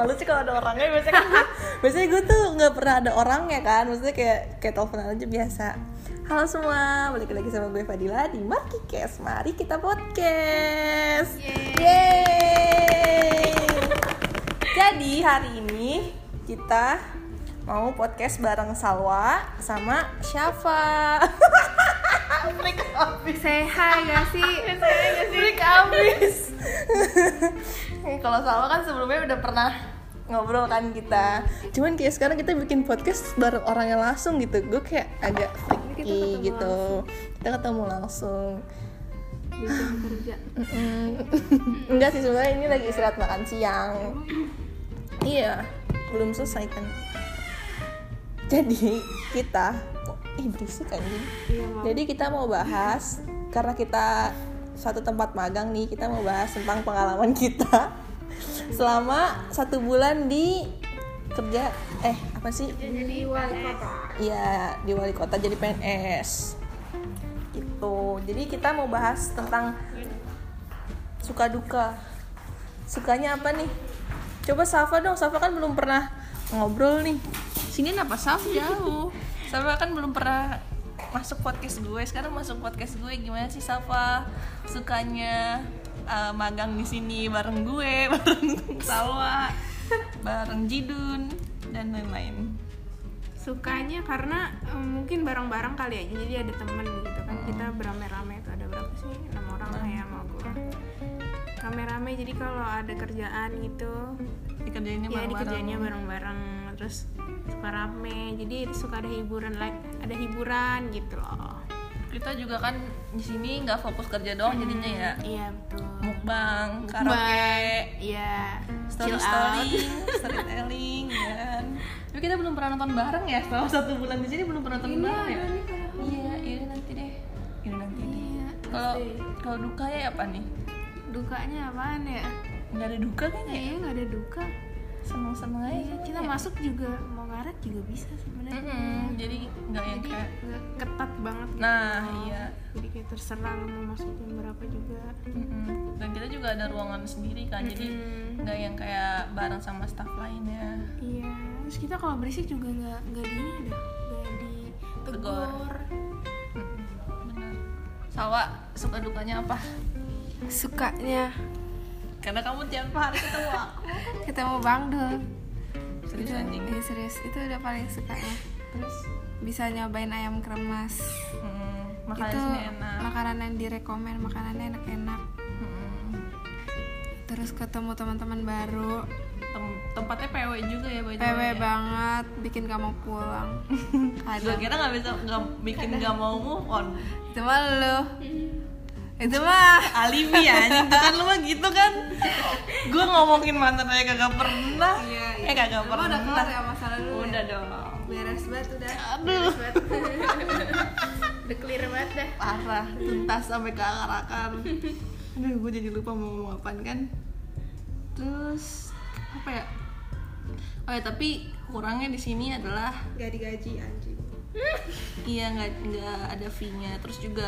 malu sih kalau ada orangnya. Biasanya kan gue, biasanya gue tuh nggak pernah ada orangnya kan. Maksudnya kayak kayak teleponan aja biasa. Halo semua balik lagi sama gue Fadila di Maki Kes mari kita podcast. Yeay. jadi hari ini kita mau podcast bareng Salwa sama Syafa. Break habis Say hi gak sih? break habis Eh, kalau Salwa kan sebelumnya udah pernah ngobrol kan kita. Cuman kayak sekarang kita bikin podcast bareng orangnya langsung gitu. Gue kayak agak freaky gitu. kita ketemu langsung. Jam kerja. Mm-mm. enggak sih sebenarnya ini lagi istirahat makan siang. Iya belum selesai kan. Jadi kita ih berisik anjing. Iya jadi kita mau bahas karena kita satu tempat magang nih kita mau bahas tentang pengalaman kita selama satu bulan di kerja eh apa sih? Jadi wali kota. Iya di wali kota jadi PNS gitu. Jadi kita mau bahas tentang suka duka. Sukanya apa nih? Coba Safa dong Safa kan belum pernah ngobrol nih. Sini apa Saf? Jauh. Safa kan belum pernah masuk podcast gue. Sekarang masuk podcast gue. Gimana sih Safa? Sukanya uh, magang di sini bareng gue bareng Salwa bareng Jidun dan lain-lain. Sukanya karena em, mungkin bareng-bareng kali aja Jadi ada temen gitu kan. Kita berame-rame itu ada berapa sih? 6 orang lah ya sama gue Rame-rame jadi kalau ada kerjaan gitu dikerjainnya Ya bareng-bareng. dikerjainnya bareng-bareng Terus suka rame. Jadi suka ada hiburan like Ada hiburan gitu loh. Kita juga kan di sini nggak fokus kerja doang jadinya ya. Iya betul mukbang Mukbang, karaoke. Iya. Story chill out. storytelling storytelling ya kan. Tapi kita belum pernah nonton bareng ya selama satu bulan di sini belum pernah nonton Ini bareng ya? nih iya iya nanti deh. Ini nanti deh. Iya, kalau kalau dukanya apa nih? Dukanya apaan ya? nggak ada duka kayaknya ya? Kayaknya nggak ada duka. seneng seneng aja Iya, kita masuk juga ngaret juga bisa sebenarnya. Mm-mm, jadi nggak yang Jadi kayak ketat banget. gitu Nah, iya. Jadi kayak terserah mau masuk jam berapa juga. Mm-mm. dan kita juga ada ruangan sendiri kan jadi Mm-mm. nggak yang kayak bareng sama staff lainnya Iya. Terus kita kalau berisik juga nggak nggak di ini dah, nggak ditegur. bener Salwa suka dukanya apa Sukanya karena kamu tiap hari ketemu aku kita mau Bang Dul. Serius anjing Iya serius, itu udah paling sukanya. terus Bisa nyobain ayam kremes. hmm, makanan itu enak makanan yang direkomen, makanannya enak-enak. Hmm, Terus ketemu teman-teman baru, tem- tempatnya PW juga ya the PW ya. banget, bikin gak mau pulang. Gue Kadang kira nggak bisa nggak bikin nggak mau move on itu mah lu. Itu mah alibi ya anjing. Tuh kan lu mah gitu kan. Gue ngomongin mantan aja kagak pernah. Eh kagak Emang udah pernah. kelar ya masalah lu. udah dong. Beres banget udah. aduh. Beres banget. udah clear banget dah. parah tuntas sampai ke akar-akar aduh gue jadi lupa mau ngomong apaan kan. Terus apa ya? Oh ya tapi kurangnya di sini adalah Gak digaji anjing. iya nggak nggak ada fee-nya. Terus juga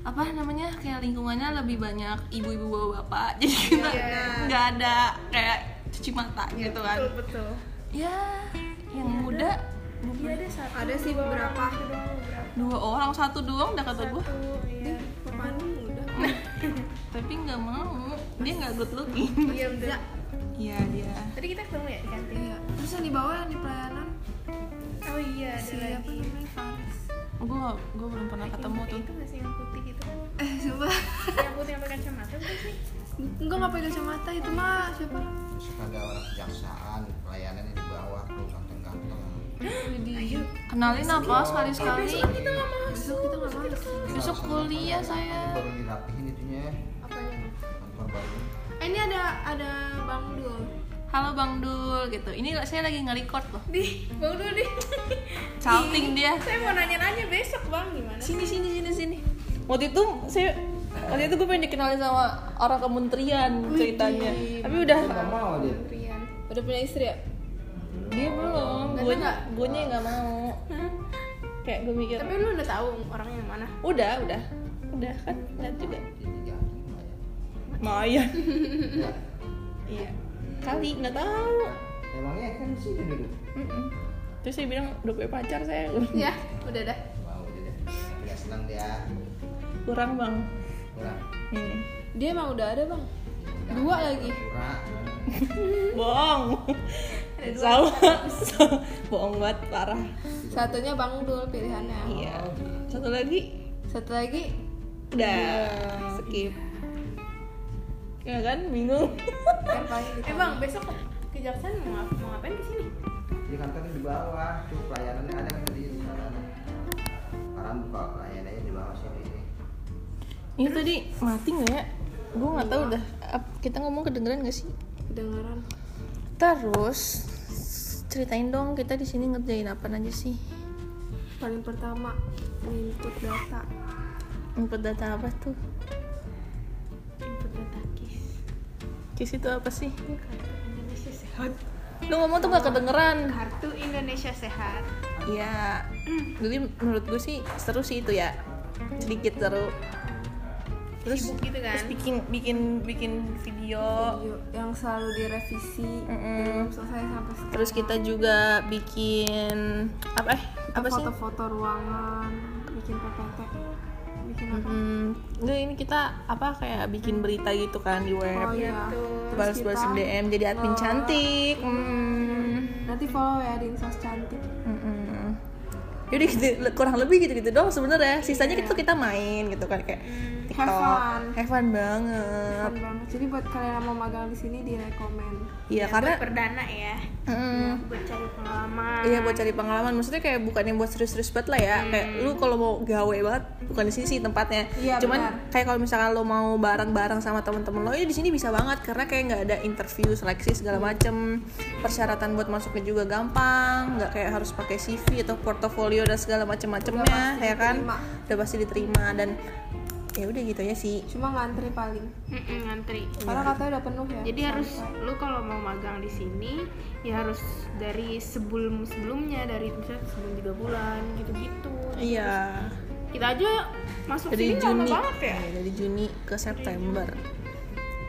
apa namanya kayak lingkungannya lebih banyak ibu-ibu bapak-bapak jadi kita Iya. nggak ada kayak cuci mata gitu kan betul. ya yang muda Iya ada satu. Ada sih beberapa. dua orang satu doang udah kata gue Iya. Udah. tapi nggak mau dia nggak good looking Iya udah. iya dia Tadi kita ketemu ya di kantin. Iya. Terus yang di bawah yang di pelayanan. Oh iya, ada Siapa lagi. namanya Faris. Gue gue belum pernah ketemu tuh Itu masih yang putih gitu. Eh, coba. yang putih yang pakai kacamata bukan sih? Enggak nggak pakai kacamata itu mah siapa? ada orang kejaksaan pelayanannya di bawah tuh ganteng-ganteng Ayo. kenalin apa sekali sekali Besok kita nggak masuk. Kita nggak masuk. besok kuliah saya baru dirapihin itunya Apanya? kantor baru Eh, ini ada ada Bang Dul. Halo bang Dul gitu. Ini saya lagi nge-record loh. Di, Bang Dul di. Salting dia. Saya mau nanya-nanya besok Bang gimana? sini sini sini sini. Waktu itu saya waktu itu gue pengen dikenalin sama orang kementerian ceritanya. Tapi udah. nggak mau dia. Rian. Udah punya istri ya? dia belum. gue suka? gue nya nggak mau. Kayak gue mikir. Tapi lu udah tahu orangnya yang mana? udah udah. Udah kan? Lihat juga. Lah ya? Maya iya kali nggak tahu. Emangnya kan di sini duduk Mm-mm. terus saya bilang udah punya pacar saya. Ya udah dah. Mau udah deh nggak senang dia. Kurang bang. Kurang. Hmm. dia emang udah ada bang. Dua lagi. kurang. Bohong. Sama bohong banget parah. Satunya bang dul pilihannya. Iya. Satu lagi? Satu lagi? Udah skip ya kan? Bingung. Kan gitu. eh bang besok kejaksaan mau, mau ngapain ke sini di kantornya di bawah tuh pelayanannya ada tadi di sana sekarang buka pelayanannya di bawah sini ini ini tadi mati nggak ya? Gue nggak tahu dah. Ap- kita ngomong kedengeran gak sih? Kedengeran. Terus ceritain dong kita di sini ngerjain apa aja sih? Paling pertama input data. Input data apa tuh kis itu apa sih kartu Indonesia sehat lu ngomong tuh gak kedengeran kartu Indonesia sehat Iya, jadi menurut gue sih seru sih itu ya, sedikit seru. Terus, Sibuk gitu kan? terus bikin bikin bikin video. Video yang selalu direvisi Mm-mm. belum selesai sampai sekarang Terus kita juga bikin apa eh apa sih? foto-foto ruangan bikin PPT Hmm, enggak ini kita apa kayak bikin berita gitu kan di oh web. iya Terus Balas-balas DM jadi admin nge- cantik. Hmm. nanti follow ya di Insta cantik Mm-mm. Yaudah gitu, kurang lebih gitu-gitu dong sebenarnya. Sisanya itu kita main gitu kan kayak TikTok. Have fun. Have fun banget. Fun banget jadi buat kalian yang mau magang di sini direkomend Iya karena perdana ya Mm. buat cari pengalaman Iya buat cari pengalaman. Maksudnya kayak bukan yang buat serius-serius banget lah ya. Kayak lu kalau mau gawe banget bukan di sini sih tempatnya. Iya, Cuman benar. kayak kalau misalkan lo mau bareng-bareng sama temen-temen lo, ya di sini bisa banget karena kayak nggak ada interview, seleksi segala macem. Persyaratan buat masuknya juga gampang, nggak kayak harus pakai CV atau portofolio dan segala macem-macemnya, pasti ya kan? diterima. Udah pasti diterima dan ya udah gitu ya sih. cuma ngantri paling. Ngantri. Karena katanya udah penuh ya jadi harus sampai. lu kalau mau magang di sini ya harus dari sebelum sebelumnya dari misalnya sebelum tiga bulan gitu-gitu. Iya. kita aja masuk Dari sini lama Juni, banget ya? Iya, dari Juni ke September.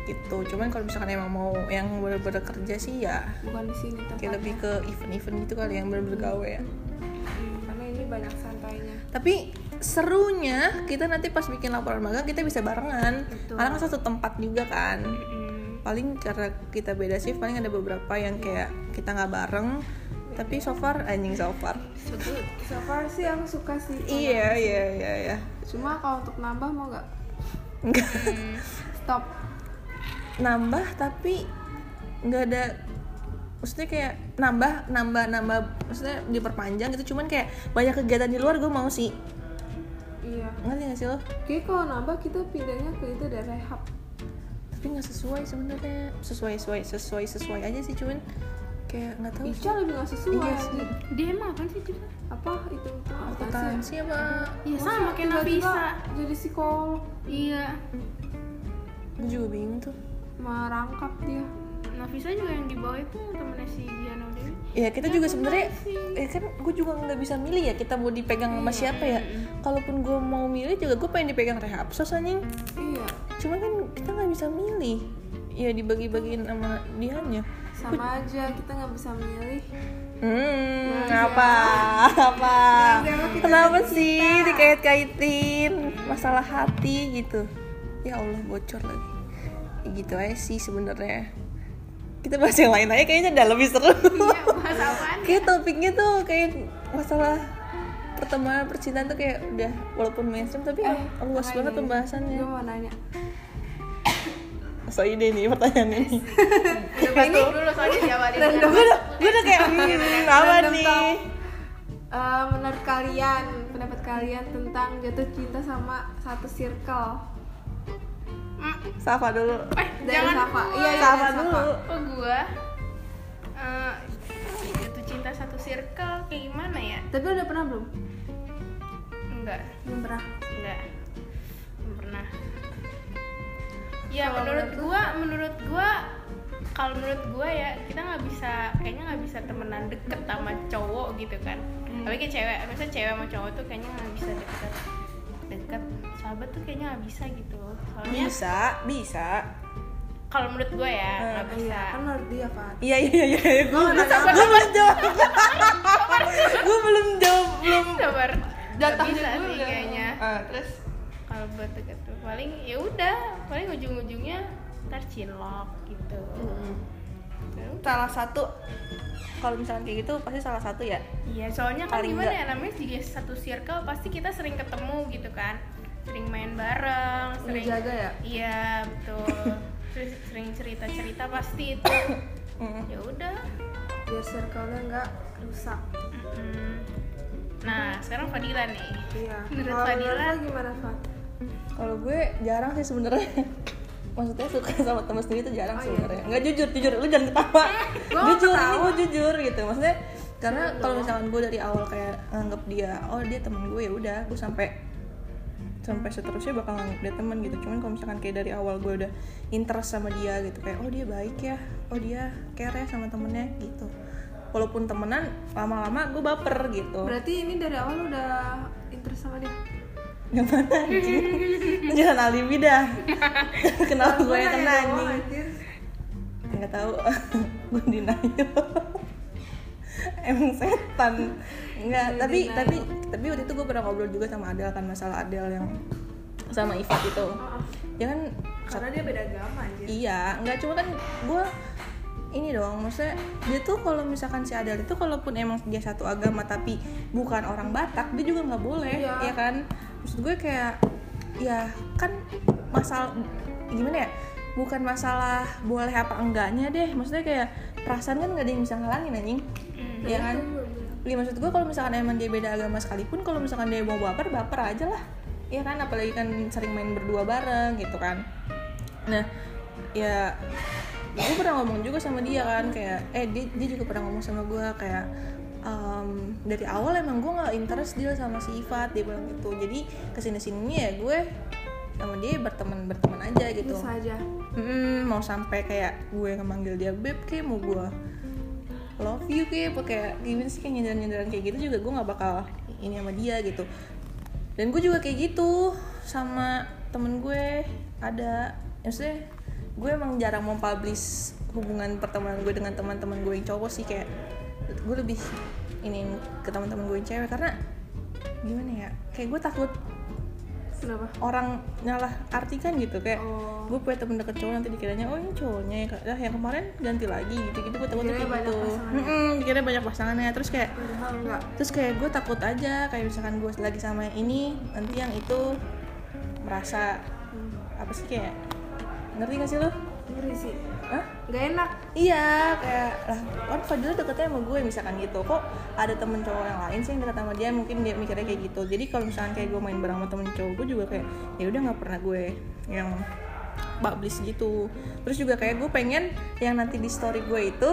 Gitu. Cuman kalau misalkan emang mau yang bener-bener kerja sih ya bukan di sini kayak lebih ke event-event gitu kali yang bener-bener gawe ya. Hmm, karena ini banyak santainya. Tapi serunya kita nanti pas bikin laporan magang kita bisa barengan. Betul. Karena kan satu tempat juga kan. Mm. Paling karena kita beda shift paling ada beberapa yang kayak kita nggak bareng. Tapi so far anjing so far. so far sih yang suka sih Iya iya iya iya. cuma kalau untuk nambah mau nggak Enggak stop nambah tapi nggak ada maksudnya kayak nambah nambah nambah maksudnya diperpanjang gitu cuman kayak banyak kegiatan di luar gue mau sih iya. Ngerti gak sih lo? Oke kalau nambah kita pindahnya ke itu dari rehab tapi nggak sesuai sebenarnya. Sesuai sesuai sesuai sesuai aja sih cuman kayak nggak tahu Ica lebih nggak sesuai. Iya sih. dia emang apa sih juga apa? Itu itu akuntansi apa ya Masa sama kayak Nafisa. jadi psikolog. Iya. Gue juga bingung tuh. Merangkap dia Nafisa juga yang di bawah itu temennya si Giano Dewi. Ya kita juga sebenarnya ya kan gue juga nggak bisa milih ya kita mau dipegang sama siapa ya. Kalaupun gue mau milih juga gue pengen dipegang rehab sos anjing. Iya. Cuman kan kita nggak bisa milih. Ya dibagi-bagiin sama dianya sama aja kita nggak bisa milih. Hmm, Nah, apa? Apa? Kenapa kita Kenapa sih dikait-kaitin? Masalah hati gitu? Ya Allah bocor lagi. Ya gitu aja sih sebenarnya. Kita bahas yang lain aja kayaknya udah lebih seru. iya bahas apaan kayak topiknya tuh kayak masalah pertemanan percintaan tuh kayak udah walaupun mainstream tapi Eh, luas banget pembahasannya. gue mau nanya. So ide nih pertanyaan ini. panik dulu soalnya jawabannya gue udah, gue udah kayak hmm, apa nih? Eh, menurut kalian pendapat kalian tentang jatuh cinta sama satu circle Safa dulu. eh dari jangan. Safa. Iya iya Safa dulu. oh gua eh jatuh cinta satu circle kayak gimana ya? Tapi udah pernah belum? Enggak. Belum pernah. Enggak. Belum pernah. Ya Kalau menurut lu? gua menurut gua kalau menurut gua ya kita nggak bisa kayaknya nggak bisa temenan deket sama cowok gitu kan. Hmm. tapi kayak cewek misalnya cewek sama cowok tuh kayaknya nggak bisa deket deket sahabat tuh kayaknya nggak bisa gitu. Soalnya Bisa, bisa. kalau menurut gue ya nggak bisa. iya kan menurut dia Fat. Iya iya iya iya. Gue belum sabar, belum jawab. Gue belum jawab belum. Sabar. Jatahnya bisa gue sih udah. kayaknya. Ah, terus kalau buat deket tuh paling ya udah paling ujung-ujungnya ntar cinlok gitu. Ya udah. salah satu kalau misalnya kayak gitu pasti salah satu ya? Iya, soalnya kan Paling gimana nggak. ya namanya juga satu circle pasti kita sering ketemu gitu kan, sering main bareng, sering jaga ya Iya betul, sering cerita cerita pasti itu. Ya udah. biar circle-nya nggak rusak. Nah sekarang Fadila nih. iya Menurut Kalau Fadila? menurut gimana Fat kalau gue jarang sih sebenarnya maksudnya suka sama temen sendiri tuh jarang Oh, iya. sebenarnya nggak jujur jujur lu jangan ketawa Gua jujur ini ketawa. gue jujur gitu maksudnya karena kalau misalkan gue dari awal kayak nganggep dia oh dia temen gue ya udah gue sampai sampai seterusnya bakal nganggep dia temen gitu. Cuman kalau misalkan kayak dari awal gue udah interest sama dia gitu kayak oh dia baik ya. Oh dia care ya sama temennya gitu. Walaupun temenan lama-lama gue baper gitu. Berarti ini dari awal udah interest sama dia? Yang mana jangan alibi dah. Kenal gue yang kena anjing. anjing nggak tahu. Gue denial emang setan nggak Gue tapi denial. tapi tapi waktu itu gue pernah ngobrol juga sama Adel kan masalah Adel yang sama Ivat itu ya kan karena dia beda agama aja iya nggak cuma kan gue ini dong maksudnya dia tuh kalau misalkan si Adel itu kalaupun emang dia satu agama tapi bukan orang Batak dia juga nggak boleh Iya. ya kan maksud gue kayak ya kan masalah gimana ya bukan masalah boleh apa enggaknya deh maksudnya kayak perasaan kan nggak ada yang bisa ngalangin anjing. Ya kan? Iya maksud gue kalau misalkan emang dia beda agama sekalipun kalau misalkan dia mau baper baper aja lah. Iya kan? Apalagi kan sering main berdua bareng gitu kan. Nah ya gue pernah ngomong juga sama dia kan kayak eh dia, dia juga pernah ngomong sama gue kayak em, dari awal emang gue nggak interest dia sama si Ifat dia bilang gitu. Jadi ke sini sini ya gue sama dia berteman berteman aja gitu. Bisa aja. Mm, mau sampai kayak gue ngemanggil dia beb kayak mau gue love you kayak apa kayak gimana sih kayak nyindaran nyindaran kayak gitu juga gue nggak bakal ini sama dia gitu. Dan gue juga kayak gitu sama temen gue ada maksudnya gue emang jarang mau publish hubungan pertemanan gue dengan teman-teman gue yang cowok sih kayak gue lebih ini ke teman-teman gue yang cewek. Karena gimana ya kayak gue takut kenapa orang nyalah artikan gitu kayak Oh. gue punya temen deket cowok nanti dikiranya oh ini cowoknya ya. Lah, yang kemarin ganti lagi gitu gitu gue Dikiranya kayak banyak gitu. Mm-mm, dikiranya banyak pasangannya terus kayak padahal terus kayak gue takut aja kayak misalkan gue lagi sama yang ini nanti yang itu merasa Hmm. apa sih kayak ngerti gak sih lo? Ngeri sih. Hah? nggak enak. Iya, kayak lah kan Fadila deketnya sama gue misalkan gitu. Kok ada temen cowok yang lain sih yang deket sama dia? Mungkin dia mikirnya kayak gitu. Jadi kalau misalkan kayak gue main bareng sama temen cowok gue juga kayak ya udah nggak pernah gue yang publish gitu. Terus juga kayak gue pengen yang nanti di story gue itu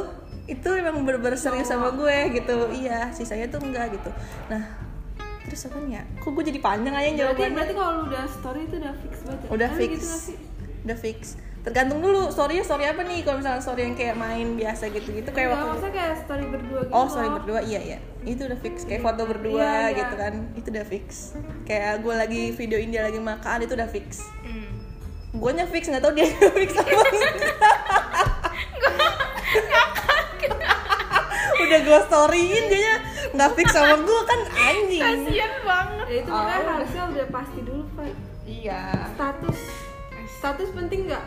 itu emang bener-bener serius sama gue gitu. Iya sisanya tuh enggak gitu. Nah terus apa nih ya? Kok gue jadi panjang aja jawabannya? berarti kalau udah story itu udah fix banget ya? udah Kan fix. gitu udah fix tergantung dulu storynya story apa nih? Kalau misalnya story yang kayak main biasa gitu gitu kayak Nggak, waktu maksudnya kayak story berdua gitu oh story berdua iya iya. Itu udah fix kayak foto berdua Iya, iya. gitu kan. Itu udah fix. Kayak gue lagi videoin dia lagi makan itu udah fix. Mm. gue nya fix nggak tahu dia fix apa udah gue storyin dia nya nggak fix sama gue kan anjing. Kasian banget. ya itu makanya Oh. harusnya udah pasti dulu Pak iya. Status. Status penting nggak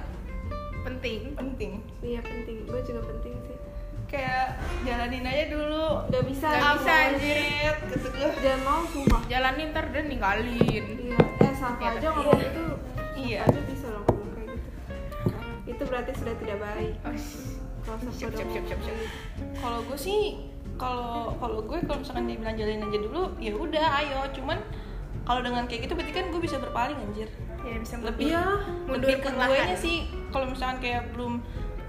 Penting. penting. Iya penting. Gue juga penting sih. Kayak jalanin aja dulu. Nggak bisa Nggak bisa, anjir. gitu gue jangan mau sumpah. Jalanin ntar dan ninggalin. iya. Eh Safa aja ngomong itu Iya. Aja bisa loh ngomong kayak gitu. Itu berarti sudah tidak baik. Oh, kalau Safa siap, udah siap, siap, ngomong. siap, siap. kalau gue sih kalau kalau gue kalau misalkan dia bilang jalanin aja dulu ya udah ayo. Cuman kalau dengan kayak gitu berarti kan gue bisa berpaling anjir Ya bisa lebih Iya, mundur lebih ke perlahan. gue nya sih kalau misalkan kayak belum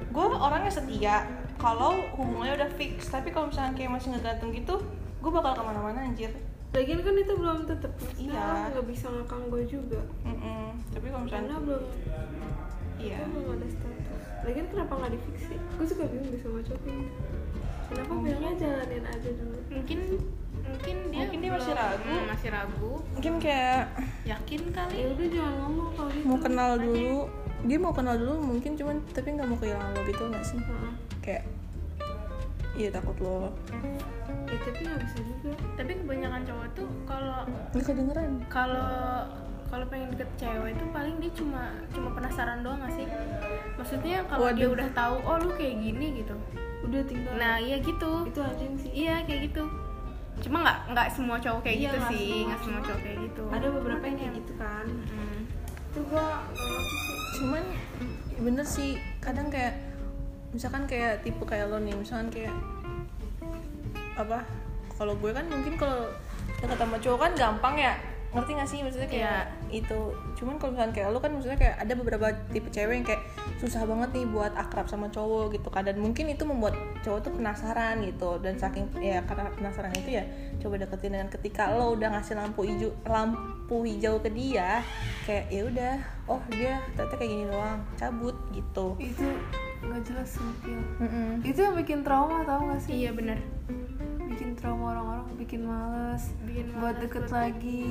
gue orangnya setia. Kalau hubungannya udah fix tapi kalau misalkan kayak masih ngegantung gitu gue bakal ke mana-mana anjir. Lagian kan itu belum tetep Iya. iya nggak bisa ngakang gue juga. Mm-mm. tapi kalau misalkan karena belum. Iya. Belum ada status. Lagian kenapa nggak di fix sih? Gue suka bingung sama cowok ini kenapa Oh, bilangnya jalanin aja dulu? Mungkin mungkin dia Mungkin dia masih ragu. hmm, masih ragu. Mungkin kayak yakin kali. Ya udah jangan ngomong kalau gitu. Mau kenal dulu. Dia mau kenal dulu mungkin cuman tapi nggak mau kehilangan lo gitu nggak sih? Heeh. kayak iya takut lo. Ya tapi nggak bisa juga. Tapi kebanyakan cowok tuh kalau nggak kedengeran. kalau kalau pengen deket cewek itu paling dia cuma cuma penasaran doang gak sih? Maksudnya kalau dia udah tahu oh lu kayak gini gitu. Udah tinggal. Nah iya gitu. Itu anjing sih. Iya kayak gitu cuma nggak nggak semua cowok kayak Iya, gitu sih nggak semua cowok kayak gitu. ada beberapa yang kayak gitu kan. Hmm. itu gua sih. Cuman bener sih kadang kayak misalkan kayak tipe kayak lo nih misalkan kayak apa kalau gue kan mungkin kalau deket sama cowok kan gampang ya ngerti gak sih? Maksudnya kayak itu. Cuman kalau misalkan kayak lo kan maksudnya kayak ada beberapa tipe cewek yang kayak susah banget nih buat akrab sama cowok gitu kan. Dan mungkin itu membuat cowok tuh penasaran gitu. Dan saking ya karena penasaran itu ya coba deketin dan ketika lo udah ngasih lampu hijau lampu hijau ke dia kayak ya udah oh dia ternyata kayak gini doang cabut gitu. Itu nggak jelas sempil Mm-mm. itu yang bikin trauma tau gak sih? Iya benar bikin trauma orang-orang bikin males Bikin buat males, deket buat- lagi.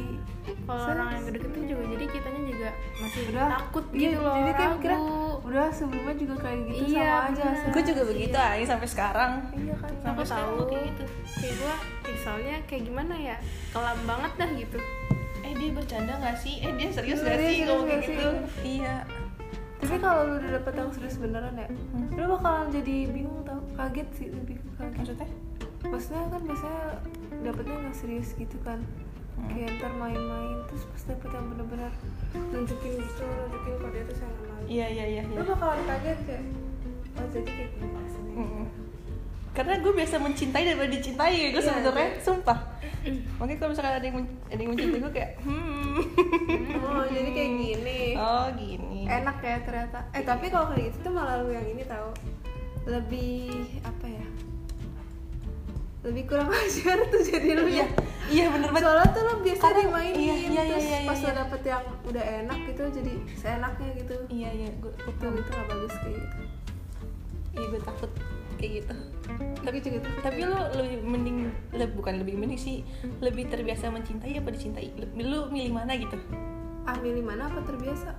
Kalau orang yang deketin juga jadi kitanya juga masih udah. takut iya, gitu loh jadi kayak mikirnya udah sebelumnya juga kayak gitu Iya, sama aja bener. Serius. gue juga begitu aja sampai sekarang. Iya kan. Sampai tahu sekarang. kayak gitu. Kayak gue soalnya kayak gimana ya kelam banget dah gitu. Eh dia bercanda gak sih? Eh dia serius Iya, gak dia sih ngomong kayak gitu? Iya. Tapi kalau lu udah dapet yang serius beneran ya Hmm. lu bakalan jadi bingung tau kaget sih lebih kaget. Maksudnya maksudnya kan biasanya dapetnya nggak serius gitu kan. Hmm. kayak ntar main-main terus pas dapet yang bener-bener nunjukin gitu nunjukin kalau dia tuh sayang sama lu iya iya iya, iya. lu bakalan kaget kayak oh jadi kayak gini maksudnya Mm-mm. karena gue biasa mencintai daripada dicintai gue Iya, sebenarnya iya. sumpah. Makanya kalau misalkan ada yang ada yang mencintai gue kayak hmm. Oh jadi kayak gini. Oh gini. Enak ya ternyata. Eh tapi kalau kayak gitu tuh malah lu yang ini tahu lebih apa ya lebih kurang ajar tuh jadi lu iya iya bener banget. Soalnya tuh lo biasa Karena- dimainin iya, iya, terus iya, iya, pas iya. lo dapet yang udah enak gitu jadi seenaknya gitu. Iya iya gue gue itu itu gak bagus kayak gitu. Iya gue takut kayak gitu. Tapi juga tuh tapi lo lebih mending le- bukan lebih mending sih lebih terbiasa mencintai apa dicintai? Lu milih mana gitu? Ah milih mana apa terbiasa?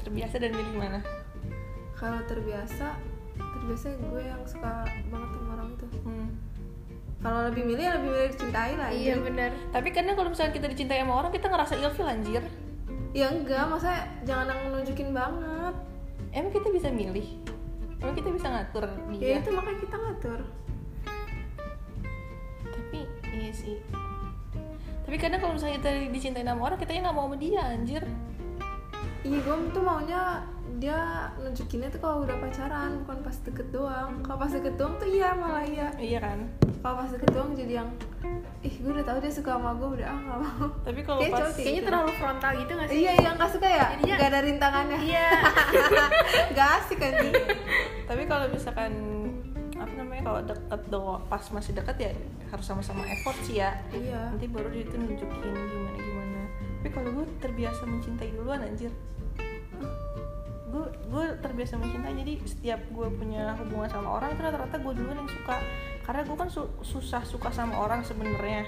Terbiasa dan milih mana? Kalau terbiasa terbiasa gue yang suka banget sama orang itu. Hmm. kalau lebih milih ya lebih milih dicintai lah iya benar tapi kadang kalau misalnya kita dicintai sama orang kita ngerasa ilfil anjir. Ya enggak masa jangan yang nunjukin banget. Emang kita bisa milih? Emang kita bisa ngatur ya dia itu makanya kita ngatur. Tapi iya sih. Tapi kadang kalau misalnya kita dicintai sama orang kita nggak mau sama dia anjir. Iya gue tuh maunya dia nunjukinnya tuh kalau udah pacaran bukan pas deket doang. Kalau pas deket doang tuh iya malah iya. Iya kan? Kalau pas deket doang jadi yang ih gue udah tahu dia suka sama gue udah ah nggak mau tapi kalau pas cowok kayaknya gitu. terlalu frontal gitu gak sih? Iya yang nggak suka ya? Jadinya- nggak ada rintangannya? Iya. Nggak asik kan tapi kalau misalkan apa namanya kalau deket doang pas masih deket ya harus sama-sama effort sih ya. Iya. Nanti baru dia tuh nunjukin gimana gimana tapi kalau gue terbiasa mencintai duluan anjir gue terbiasa mencintai jadi setiap gue punya hubungan sama orang itu rata-rata gue duluan yang suka. Karena gue kan su- susah suka sama orang sebenarnya.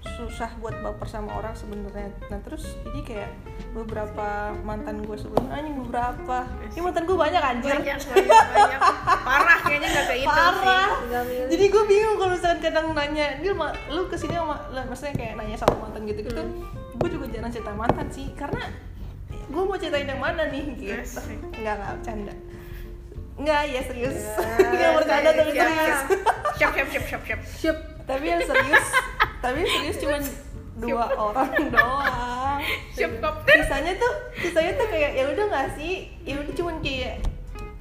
Susah buat baper sama orang sebenarnya. Nah terus jadi kayak beberapa mantan gue sebelumnya anjing beberapa. Ini mantan gue banyak anjir. Banyak banyak banyak. Parah kayaknya nggak kayak itu parah. Sih jadi gue bingung kalau misalkan kadang nanya dia ma- lu ke sini sama lah, maksudnya kayak nanya sama mantan gitu gitu gue juga jarang cerita mantan sih karena gue mau ceritain yang mana nih gitu. Nggak nggak bercanda. Nggak ya serius. Nggak bercanda tapi Siap, serius. Siap siap siap siap siap. Syup. tapi yang serius tapi yang serius cuma dua orang doang. Siap kopter sisanya tuh sisanya tuh kayak ya udah nggak sih? Ya udah cuman kayak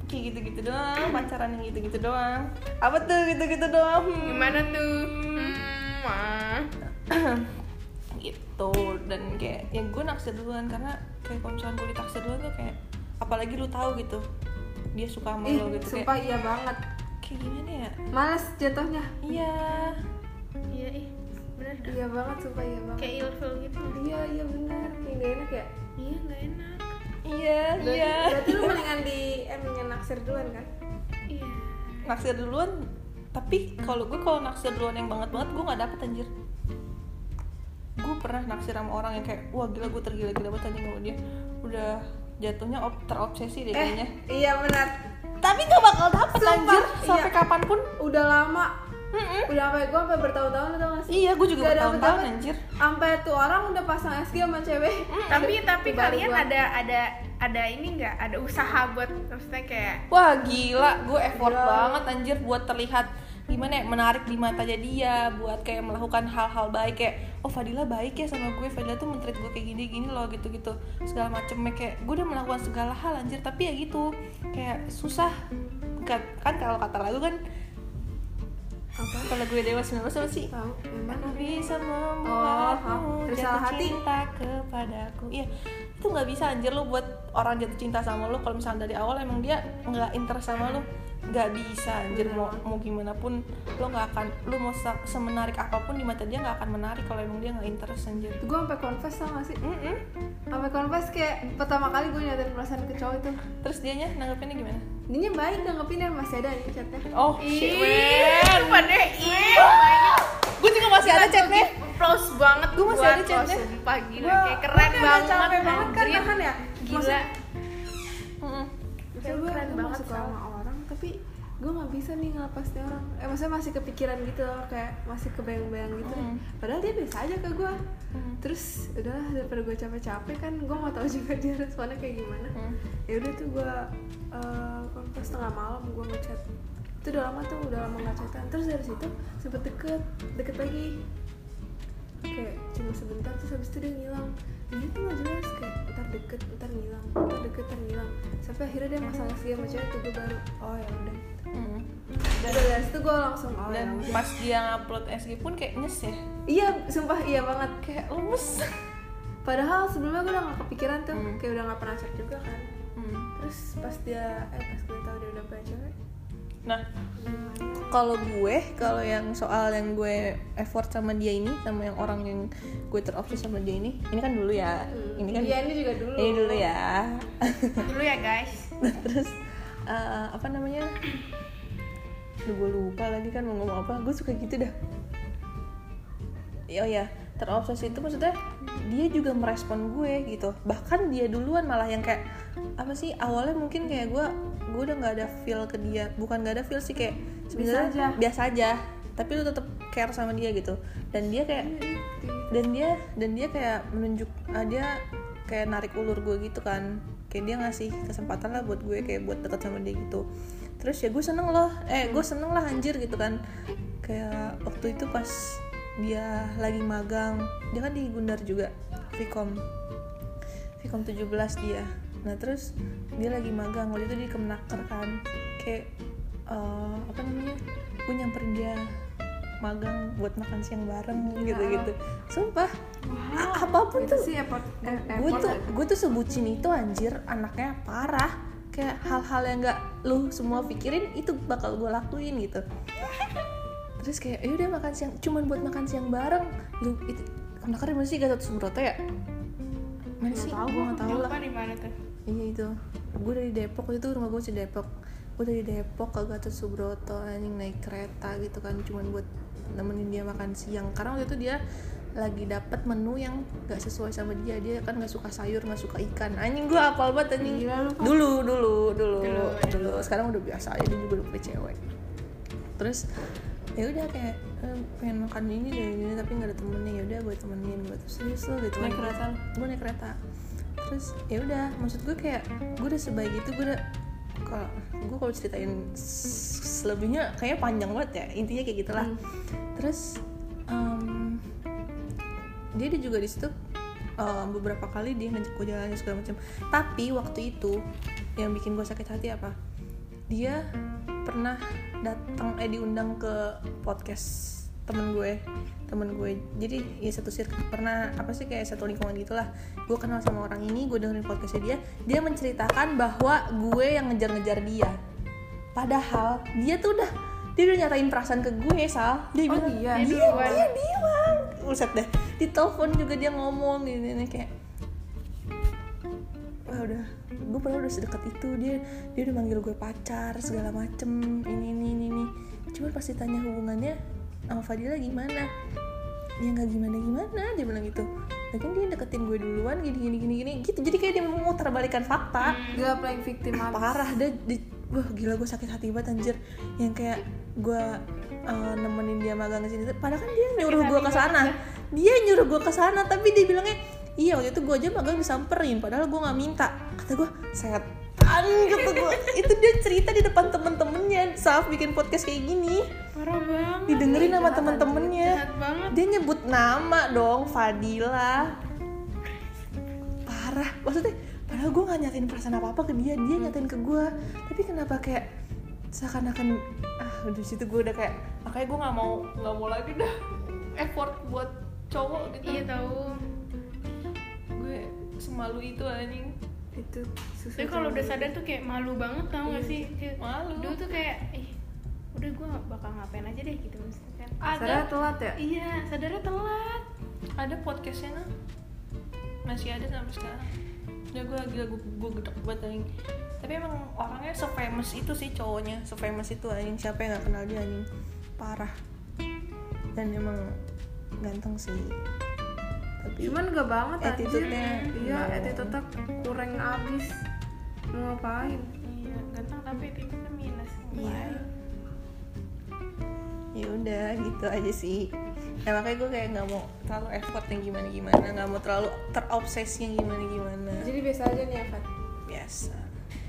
kayak gitu-gitu doang pacaran yang gitu-gitu doang. Apa tuh gitu-gitu doang? Hmm. gimana tuh? Hmm, gitu dan kayak yang gue naksir duluan karena kayak kalau misalnya gue ditaksir duluan tuh kayak apalagi lu tahu gitu dia suka sama ih lo gitu sumpah kayak iya banget. Kayak gimana ya? Males jatuhnya. Iya. Iya ih bener dah. Iya banget sumpah iya banget. Kayak ilfil gitu. Iya iya bener. Kayak gak enak ya? Iya nggak enak. Iya berarti, iya. berarti lu mendingan di eh mendingan naksir duluan kan? Iya. Naksir duluan tapi kalau gue kalau naksir duluan yang banget banget gue nggak dapet anjir gue pernah naksir sama orang yang kayak wah gila gue tergila-gila banget anjing sama dia. Udah jatuhnya op- terobsesi deh kayaknya. iya benar. Tapi gak bakal dapet Sumpah, anjir. sampai iya. kapan pun? Udah lama. Mm-mm. udah sampai gue sampai bertahun-tahun atau nggak sih? Iya gue juga Gak bertahun-tahun anjir. Sampai tuh orang udah pasang SG sama cewek. Tapi tapi Baru kalian gua. ada ada ada ini nggak? Ada usaha buat maksudnya kayak Wah gila, gue effort Gila. banget anjir buat terlihat gimana ya menarik di matanya dia, buat kayak melakukan hal-hal baik kayak oh Fadila baik ya sama gue, Fadila tuh mentreat gue kayak gini-gini loh gitu-gitu segala macemnya kayak gue udah melakukan segala hal anjir tapi ya gitu kayak susah kan, kan kalau kata lagu kan apa kalau gue dewa 19 apa sih? tahu Aku bisa Oh, membuatmu ha. jatuh hati. cinta kepadaku. Iya, itu nggak bisa anjir lu buat orang jatuh cinta sama lu kalau misalnya dari awal emang dia nggak interest sama lu nggak bisa anjir. Mau mau gimana pun lu nggak akan lu mau se- semenarik apa pun di mata dia nggak akan menarik kalau emang dia nggak interest anjir. Gue sampai confess tau gak sih? Mm-mm. sampai confess kayak pertama kali gue nyatain perasaan ke cowok itu. Terus dianya nanggepinnya gimana? Dia baik nanggepinnya masih ada nih chatnya. Oh shit. Ih man pada ih gue juga masih ada chatnya? Close banget Gua masih ada lo, chatnya. Gua- kayak keren banget capek banget kan ya? Gila. Gue Keren gue banget, sama gue nggak bisa nih ngelepas dia orang. Eh maksudnya masih kepikiran gitu loh kayak masih kebayang-bayang gitu. Mm. padahal dia biasa aja ke gue Mm. terus udahlah daripada gue capek-capek kan gue mau tahu juga dia responnya kayak gimana. Mm. ya udah tuh gue uh, pas tengah malam gue ngechat. Itu udah lama tuh udah lama nggak chatan. Terus dari situ sempet deket deket lagi. Kayak cuma sebentar terus habis itu dia ngilang. Ini tuh gak jelas kayak ntar deket ntar ngilang ntar deket ntar ngilang. Sampai akhirnya dia masang SG sama cewek tuh gue baru oh ya udah Dan dari situ gue langsung oh ya dan udah. pas dia ngupload SG pun kayak nyes ya. Iya sumpah iya banget. Kayak lemes. Padahal sebelumnya gue udah gak kepikiran tuh. Hmm. kayak udah gak pernah chat juga kan. Mm. terus pas dia eh pas gue tahu dia udah punya cewek nah. Kalau gue kalau yang soal yang gue effort sama dia ini sama yang orang yang gue terobses sama dia ini ini kan dulu ya. Ini kan iya ini juga dulu. Ini dulu ya. Dulu ya guys. Terus eh, apa namanya? Duh, gue lupa lagi kan mau ngomong apa. Gue suka gitu dah. Oh ya terobses itu maksudnya dia juga merespon gue gitu. Bahkan dia duluan malah yang kayak apa sih awalnya mungkin kayak gue gue udah nggak ada feel ke dia. Bukan nggak ada feel sih kayak sebenarnya aja. biasa aja. Tapi lu tetap care sama dia gitu. Dan dia kayak dan dia dan dia kayak menunjuk ah, dia kayak narik ulur gue gitu kan kayak dia ngasih kesempatan lah buat gue kayak buat deket sama dia gitu. Terus ya gue seneng loh eh gue seneng lah anjir gitu kan. Kayak waktu itu pas dia lagi magang dia kan di Gundar juga Vkom Vkom 17 dia. Nah terus dia lagi magang waktu itu di Kemenaker kan. Kayak eh, apa namanya gue nyamperin dia magang buat makan siang bareng gitu-gitu. Sumpah a- apa pun itu tuh sih effort eh, gue tuh gue tuh sebutin itu anjir anaknya parah. Kayak hal-hal yang nggak lu semua pikirin itu bakal gue lakuin gitu. Terus kayak ya udah makan siang cuman buat makan siang bareng. Lu itu kenapa mana sih Gatot Subroto ya? Mana sih? gue nggak tahu lah. lupa di mana tuh? Iya itu. Gue dari Depok itu rumah gue di Depok. Gue dari Depok ke Gatot Subroto anjing naik kereta gitu kan cuman buat nemenin dia makan siang. Karena waktu itu dia lagi dapat menu yang gak sesuai sama dia. Dia kan nggak suka sayur nggak suka ikan. Anjing gue apal banget anjing. Gila dulu dulu dulu Dulu, dulu. sekarang udah biasa aja dia juga udah cewek. Terus ya udah kayak eh, pengen makan ini deh ini tapi nggak ada temennya. Ya udah gue temenin gue tuh serius lo gitu Naik kereta gue naik kereta. Terus ya udah maksud gue kayak gue udah sebaik itu gue udah gue kalau ceritain selebihnya kayaknya panjang banget ya intinya kayak gitulah. Terus em, dia dia juga di situ em, beberapa kali dia ngajak gue jalan segala macam. Tapi waktu itu yang bikin gue sakit hati apa? Dia pernah datang eh diundang ke podcast temen gue temen gue jadi ya satu sir pernah apa sih kayak satu lingkungan gitulah gue kenal sama orang ini gue dengerin podcastnya dia dia menceritakan bahwa gue yang ngejar-ngejar dia padahal dia tuh udah dia udah nyatain perasaan ke gue sal dia Oh, bilang dia? dia, Dia duluan. dia bilang Buset deh di telepon juga dia ngomong gini, gini kayak wah udah gue pernah udah sedekat itu dia dia udah manggil gue pacar segala macem ini ini ini, ini. cuman pasti tanya hubungannya sama Fadila gimana? Ya nggak gimana gimana dia bilang gitu. Lagian dia deketin gue duluan gini gini gini gini. Gitu jadi kayak dia mau memutarbalikkan fakta. Gila playing victim abis. parah deh di- wah gila gue sakit hati banget anjir. Yang kayak gue uh, nemenin dia magang ke sini padahal kan dia nyuruh gue ke sana. dia nyuruh gue ke sana tapi dia bilangnya iya waktu itu gue aja magang disamperin padahal gue nggak minta. Kata gue setan kata gue itu dia cerita di depan temen-temennya. Saat bikin podcast kayak gini. Parah banget didengerin sama temen-temennya. dia nyebut nama dong Fadila. Parah. Maksudnya padahal gue gak nyatain perasaan apa apa ke dia. Dia nyatain ke gue tapi kenapa kayak seakan-akan ah di situ gue udah kayak makanya gue nggak mau nggak mau lagi dah effort buat cowok gitu. Iya tahu. Gue semalu itu anjing Itu susah. tapi kalau udah sadar tuh kayak malu banget tau gak sih? Kayak Malu. dulu tuh kayak ih udah gue bakal ngapain aja deh gitu misalkan Sadar ada. telat ya? iya sadarnya telat. Ada podcastnya nah masih ada sampai sekarang. Ya gue gila gue gue gedek banget anjing. Tapi emang orangnya se-famous itu sih cowoknya. Se-famous itu anjing. Siapa yang gak kenal dia anjing? Parah. Dan emang ganteng sih Cuman gak banget. Attitude-nya Iya, attitude-nya kurang abis. Mau ngapain? iya ganteng tapi itu kan minus Iya. ya udah gitu aja sih ya makanya gue kayak nggak mau terlalu effort yang gimana gimana nggak mau terlalu terobsesi yang gimana gimana Jadi biasa aja nih Fat. biasa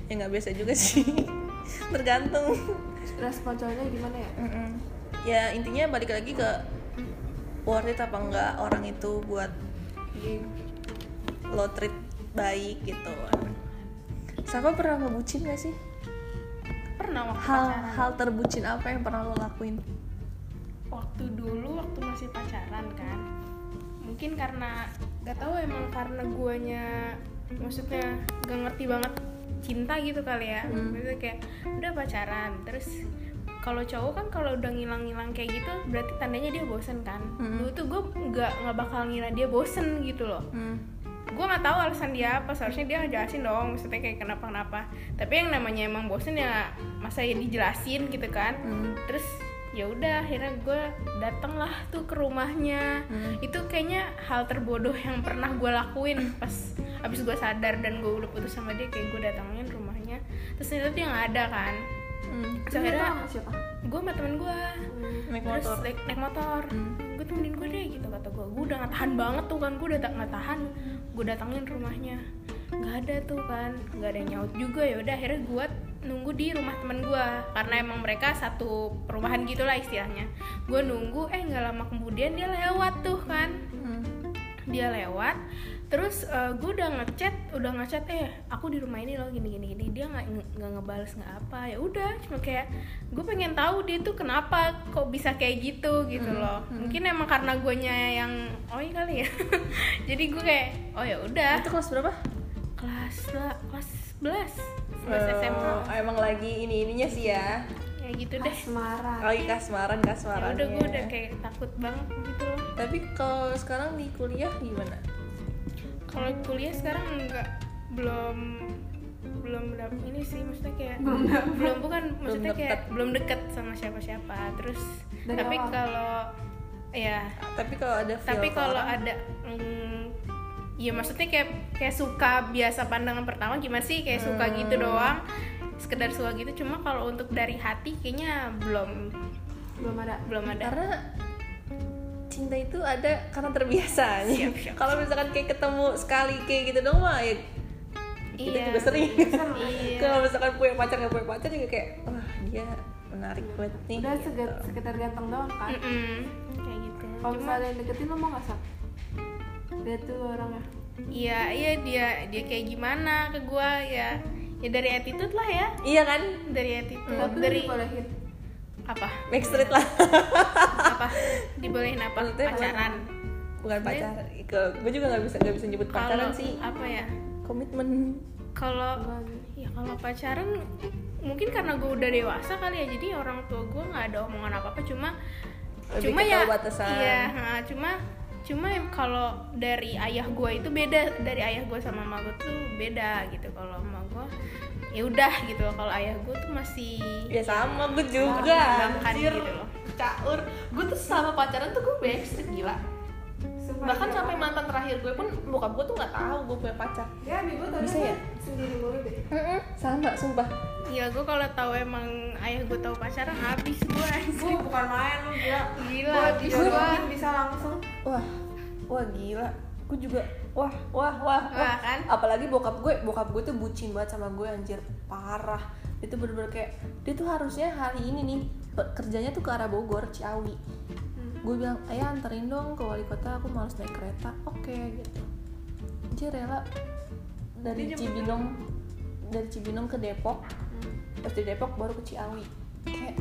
ya nggak biasa juga sih tergantung Respon cowoknya gimana ya? Mm-mm. ya intinya balik lagi ke worth it apa enggak orang itu buat lo treat baik gitu. Safa pernah ngebucin gak sih? pernah waktu Hal pacaran. hal terbucin apa yang pernah lo lakuin? waktu dulu waktu masih pacaran kan. Mungkin karena gak tahu emang karena guanya maksudnya gak ngerti banget cinta gitu kali ya. Maksudnya kayak udah pacaran. Terus kalau cowok kan kalau udah ngilang-ngilang kayak gitu berarti tandanya dia bosen kan? Dulu tuh gue nggak nggak bakal ngira dia bosen gitu loh. Hmm. gue nggak tahu alasan dia apa seharusnya dia jelasin dong maksudnya kayak kenapa kenapa tapi yang namanya emang bosen ya masa ya dijelasin gitu kan? Hmm. terus ya udah akhirnya gue dateng lah tuh ke rumahnya. Itu kayaknya hal terbodoh yang pernah gue lakuin pas abis gue sadar dan gue udah putus sama dia kayak gue datangin rumahnya. Terus ternyata dia nggak ada kan Hmm. terus akhirnya Sama siapa? gue sama temen gue Naik terus motor. naik, naik motor. Gue temenin gue deh gitu kata gue gue udah nggak tahan banget tuh kan gue udah tak nggak tahan. Gue datangin rumahnya. Nggak ada tuh kan nggak ada yang nyaut juga. Ya udah akhirnya gue nunggu di rumah temen gue karena emang mereka satu perumahan gitulah istilahnya. Gue nunggu eh nggak lama kemudian dia lewat tuh kan. Hmm. dia lewat terus gue udah ngechat udah ngechat eh aku di rumah ini loh gini gini gini dia nggak nggak ngebales nggak apa ya udah cuma kayak gue pengen tahu dia tuh kenapa kok bisa kayak gitu gitu loh mungkin emang karena guanya yang oh iya kali ya jadi gue kayak oh ya udah Itu kelas berapa? kelas lah kelas 11 11 SMA Oh, emang lagi ini ininya sih ya. ya gitu deh Asmara. Lagi kasmaran ya kasmaran. udah gue udah kayak takut banget gitu loh Tapi kalau sekarang di kuliah gimana? Kalau kuliah sekarang enggak belum belum dap ini sih maksudnya kayak belum bukan maksudnya deket. kayak belum deket sama siapa-siapa. Terus Dari tapi kalau ya. Tapi kalau ada feel tapi kalau ada mm, ya maksudnya kayak kayak suka biasa pandangan pertama gimana sih? Kayak suka gitu Hmm. doang. Sekedar suka gitu. Cuma kalau untuk dari hati kayaknya belum. Belum ada. belum ada. Karena cinta itu ada karena terbiasa. Kalau misalkan kayak ketemu sekali kayak gitu dong mah ya kita Iya. juga sering. Iya. kalau misalkan punya pacar nggak punya pacar juga kayak wah dia menarik banget nih. Udah gitu. seget- sekedar ganteng doang kan. Mm-mm, kayak gitu Kalau misalnya ada yang deketin lo mau nggak sak? Dia tuh orangnya. Iya, iya dia dia kayak gimana ke gua ya. Ya dari attitude lah ya. Iya kan? Dari attitude, Tapi lo dari dibolehin. Apa? Backstreet lah. Apa? Dibolehin apa? Maksudnya Pacaran. Bukan pacar. Gue juga nggak bisa nggak bisa nyebut pacaran sih. apa ya? Komitmen. Kalau ya kalau pacaran mungkin karena gue udah dewasa kali ya jadi orang tua gue nggak ada omongan apa apa cuma Lebih cuma ya batasan. iya ha, cuma cuma kalau dari ayah gue itu beda dari ayah gue sama mama gue tuh beda gitu kalau mama gue ya udah gitu loh kalau ayah gue tuh masih ya sama gue juga anjir. gitu loh. caur. Gue tuh sama pacaran tuh gue backstreet gila. Sumpah, bahkan iya. sampai mantan terakhir gue pun bokap gue tuh nggak tahu gue punya pacar. Ya gue tadi Bisa ya? sendiri mulu deh. Sama sumpah. Ya gue kalau tahu emang ayah gue tahu pacaran habis gue gue bukan main lu gila. Gila gue bisa gue bisa langsung. Wah wah gila gue juga wah wah wah wah. Wah, kan? apalagi bokap gue bokap gue tuh bucin banget sama gue anjir. Parah. Itu bener-bener kayak dia tuh harusnya hari ini nih kerjanya tuh ke arah Bogor Ciawi. Gue bilang ayah anterin dong ke wali kota aku males naik kereta. Oke gitu. Dia rela dari Cibinong dari Cibinong ke Depok. Terus di Depok baru ke Ciawi. Kayak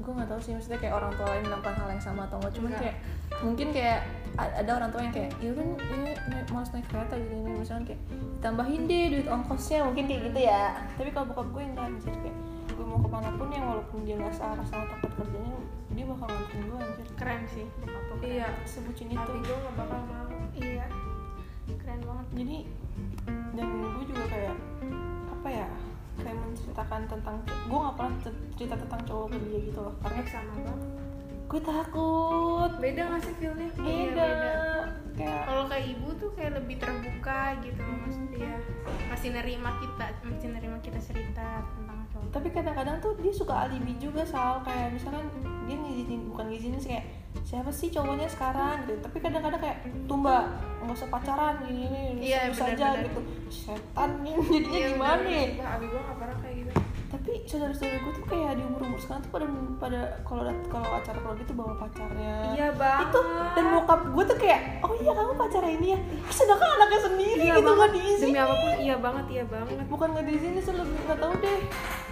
gue nggak tahu sih maksudnya kayak orang tua lain melakukan hal yang sama atau enggak cuman Enggak. kayak mungkin kayak ada orang tua yang kayak ya udah ini naik malas naik kereta gini gini misalnya kayak tambahin deh duit ongkosnya mungkin kayak gitu ya. Tapi kalau bokap gue enggak anjir kayak gue mau ke mana pun yang walaupun dia nggak searah sama tempat kerjanya dia bakal nganterin gue anjir. Keren sih bokap iya sebucin itu. Tapi gue gak bakal mau. Iya. Keren banget. Jadi dan gue juga kayak apa ya kayak menceritakan tentang gue nggak pernah cer- cerita tentang cowok ke dia gitu loh. Karena sama banget gue takut beda gak sih feelnya Iya, beda beda. kayak kalau kayak ibu tuh kayak lebih terbuka gitu loh maksudnya masih nerima kita masih nerima kita cerita tentang cowok tapi kadang-kadang tuh dia suka alibi juga soal kayak misalkan dia ngizinin bukan ngizinin sih kayak siapa sih cowoknya sekarang gitu tapi kadang-kadang kayak tumba nggak usah pacaran gini gini Iya, bisa aja gitu setan nih jadinya Iya, gimana benar. nih Bah, abi gue gak pernah kayak gitu tapi saudara-saudara gue tuh kayak di umur umur sekarang tuh pada pada kalau kalau acara keluar gitu bawa pacarnya. Iya banget itu dan bokap gue tuh kayak oh iya kamu pacar ini ya? Sedangkan anaknya sendiri iya gitu nggak diizinin. Demi apa pun iya banget iya banget. Bukan nggak diizinin sih lebih nggak tahu deh.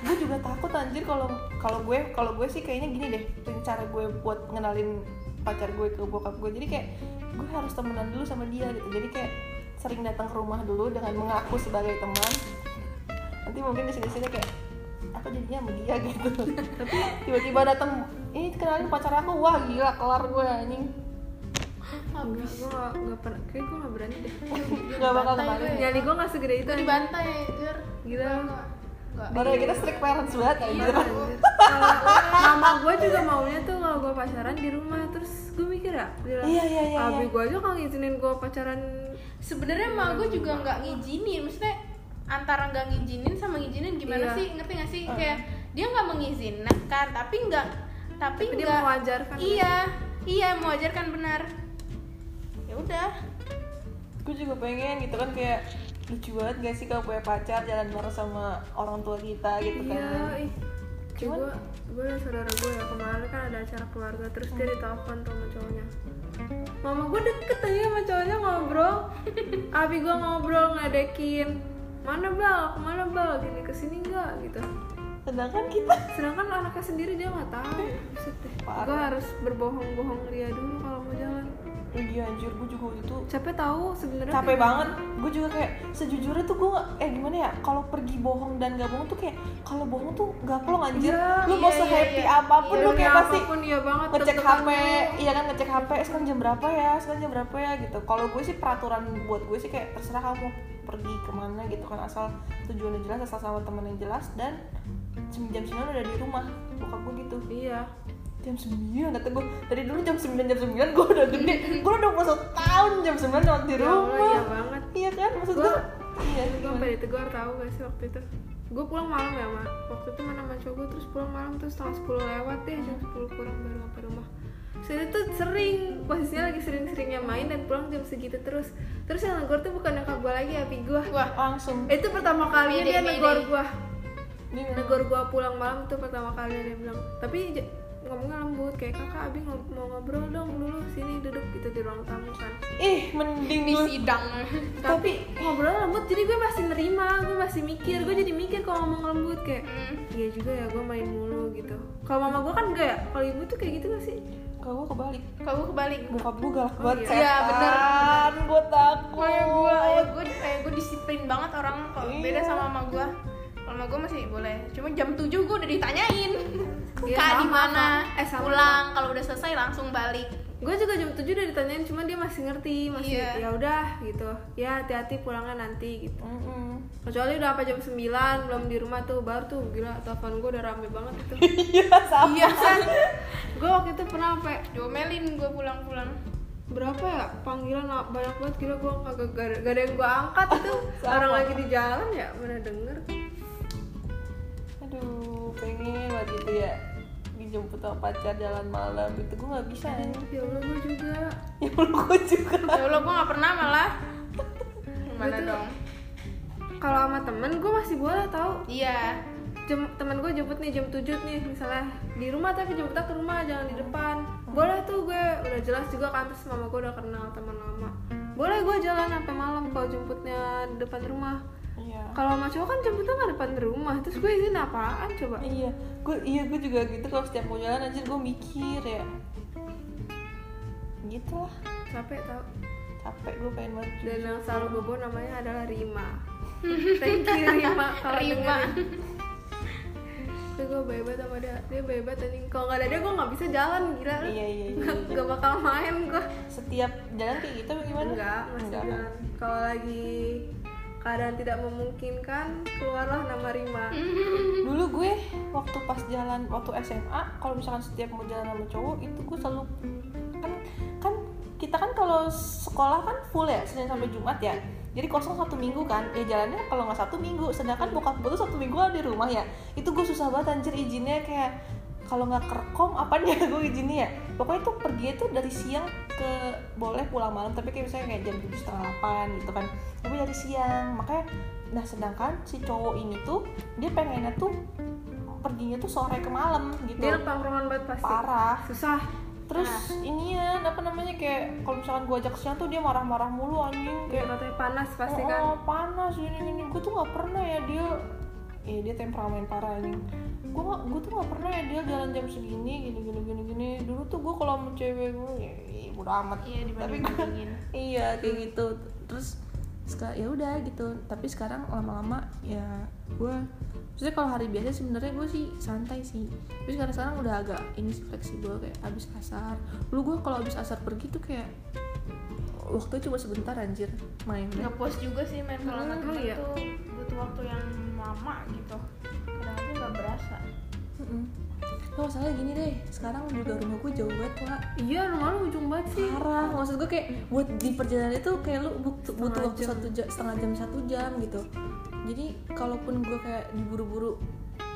Gue juga takut anjir kalau kalau gue kalau gue sih kayaknya gini deh cara gue buat ngenalin pacar gue ke bokap gue. Jadi kayak gue harus temenan dulu sama dia gitu. Jadi kayak sering datang ke rumah dulu dengan mengaku sebagai teman. Nanti mungkin di sini sini kayak aku jadinya sama dia gitu. Tapi tiba-tiba datang ini kenalin pacar aku. Wah gila kelar gue anjing. Enggak, gue gak, gak pernah, kayak gue gak berani deh. Nggak bakal gue. Nyali gue gak segede itu dibantai Jur Gila. Baru kita strict parents banget anjir. Kalau mama gue juga maunya tuh kalau gue pacaran di rumah Terus gue mikir ya bilang, Iya, iya, iya, Abi iya. gue aja kalau ngizinin gue pacaran sebenarnya emak gue juga nggak ngizinin maksudnya antara nggak ngizinin sama ngizinin gimana Iya. sih? Ngerti nggak sih? Kayak dia nggak mengizinkan tapi nggak tapi, Tapi dia nggak mewajarkan. iya iya mewajarkan benar. Ya udah. Gue juga pengen gitu kan kayak lucu banget gak sih kalau punya pacar jalan bareng sama orang tua kita gitu Iya, kan ih Cuman- gue gue dan saudara gue ya kemarin kan ada acara keluarga terus dia ditelepon tuh sama cowoknya. Mama gue deket aja sama cowoknya ngobrol. Abi gue ngobrol ngadekin mana bal ke mana bal gini ke sini nggak? Gitu. Sedangkan kita sedangkan anaknya sendiri dia nggak tahu. Gue harus berbohong-bohong dia dulu kalau mau jalan. Iya anjir. Gue juga waktu itu capek tahu sebenarnya capek kayak banget. gue juga kayak sejujurnya tuh gue eh gimana ya kalau pergi bohong dan gak bohong tuh kayak kalau bohong tuh gak plong anjir. Iya, lu mau iya, sehappy iya. apa pun Iya, lu kayak pasti apa pun iya banget ngecek HP, iya kan ngecek HP, sekarang jam berapa ya, sekarang jam berapa ya? Gitu. Kalau gue sih peraturan buat gue sih kayak terserah kamu pergi ke mana gitu kan asal tujuannya jelas, asal sama temen yang jelas dan jam 9 udah di rumah bokap gue gitu. Iya. Jam 9 kata gue dari dulu jam 9 jam 9 gue udah gede gue udah 21 tahun jam 9 lewat di Ya Allah, rumah. iya banget. Iya kan maksud gue iya. gue sampai ditegur tahu gak sih waktu itu? Gue pulang malam ya mak waktu itu mana sama cowok gue terus pulang malam terus setengah sepuluh lewat deh jam sepuluh kurang baru sampai rumah saya tuh sering posisinya lagi sering-seringnya main dan pulang jam segitu terus. Terus yang negor tuh bukan nyokap gue lagi api gue wah langsung. Itu pertama kalinya Mayday, dia negor gue negor gue pulang malam tuh pertama kali dia bilang. Tapi ngomongnya lembut kayak kakak abi ngob- mau ngobrol dong dulu sini duduk gitu di ruang tamu kan. Ih mending di sidang. Tapi ngobrol lembut jadi gue masih nerima gue masih mikir. Gue jadi mikir kalau ngomong lembut kayak Hmm. iya juga ya gue main mulu gitu. Kalau mama gue kan enggak ya? Kalau ibu tuh kayak gitu gak sih kalau gue kebalik. Kalau kebalik. Bokap gue galak Oh, banget iya. Iya, bener. gue takut. Kayak gue kayak gue kayak gue disiplin banget orang. Kalau Iya. beda sama mama gue kalau mama gue masih boleh. Cuma jam 7 gue udah ditanyain. Iya, kak di mana. Eh, pulang. Kalau udah selesai langsung balik gue juga jam 7 udah ditanyain cuma dia masih ngerti masih Iya. ya udah gitu. Ya hati-hati pulangnya nanti gitu. Mm-mm. kecuali udah apa jam 9 belum di rumah tuh baru tuh gila telepon gue udah rame banget itu. Iya sama. Iya kan? Gue waktu itu pernah sampai diomelin gue pulang-pulang. Berapa ya? Panggilan banyak banget kira gue kagak gak, ada- gak ada yang gue angkat itu. Orang lagi di jalan ya mana denger. Aduh pengen banget gitu ya dijemput sama pacar jalan malam itu gue nggak bisa nih ya allah gue juga. Ya Allah gue juga. Ya Allah gue nggak pernah malah. Gimana Betul. dong? Kalau sama temen gue masih boleh tau. Iya. Jam temen gue jemput nih jam 7 nih misalnya di rumah tapi jemputnya ke rumah jangan di depan. Boleh tuh gue udah jelas juga kan terus mama gue udah kenal teman lama. Boleh gue jalan sampai malam kalau jemputnya di depan rumah kalau sama cowok kan jemputnya nggak depan rumah terus gue izin apaan coba? Iya gue iya gue juga gitu kalau setiap mau jalan aja gue mikir ya. Gitu lah capek tau. Capek gue pengen banget dan yang selalu gue bawa namanya adalah Rima. Thank you Rima kalau Rima. tapi gue banget sama dia. Dia banget anjing. Kalau nggak ada dia gue nggak bisa jalan gila. Iya iya iya, nggak iya. nggak bakal main gue. Setiap jalan kayak gitu apa gimana? Enggak masih Enggak, jalan. kalau lagi keadaan tidak memungkinkan keluarlah nama Rima. Dulu gue waktu pas jalan waktu SMA kalau misalkan setiap mau jalan sama cowok itu gue selalu kan kan kita kan kalau sekolah kan full ya Senin sampai Jumat ya. Jadi kosong satu minggu kan. Ya jalannya kalau nggak satu minggu. Sedangkan bokap gue tuh satu minggu ada di rumah ya. Itu gue susah banget anjir izinnya kayak kalau nggak kerkom apa ya gue izinnya ya. Pokoknya tuh pergi itu dari siang ke boleh pulang malam tapi kayak misalnya kayak jam tujuh setengah delapan gitu kan. Tapi dari siang makanya nah sedangkan si cowok ini tuh dia pengennya tuh perginya tuh sore ke malam gitu. Dia tongkrongan banget pasti. Parah. Susah. Terus ini ya apa namanya kayak kalau misalkan gue ajak siang tuh dia marah-marah mulu anjing. Kayak katanya panas pasti oh, kan. Oh, panas gini gini. Gue tuh nggak pernah ya dia eh dia temperamen parah anjing. Gue gue tuh nggak pernah ya dia jalan jam segini gini gini gini gini. Dulu tuh gue kalau sama cewek gue ya, ya bodo amat. Iya tapi gue iya kayak gitu. Terus sekarang ya udah gitu. Tapi sekarang lama-lama ya gue maksudnya kalau hari biasa sebenarnya gue sih santai sih. Tapi sekarang sekarang udah agak ini sih fleksibel kayak abis asar dulu gue kalau abis asar pergi tuh kayak waktu cuma sebentar anjir main nggak puas juga sih main kalau Hmm, iya. tuh. Butuh waktu yang lama gitu. Kadang-kadang nggak berasa. Mm-mm. Nah, masalah gini deh, sekarang juga rumah gue jauh banget pak. Iya rumah lu ujung banget sih. Parah, maksud gue kayak buat di perjalanan itu kayak lu butuh, butuh waktu jam. satu jam, setengah jam satu jam gitu. Jadi kalaupun gue kayak diburu-buru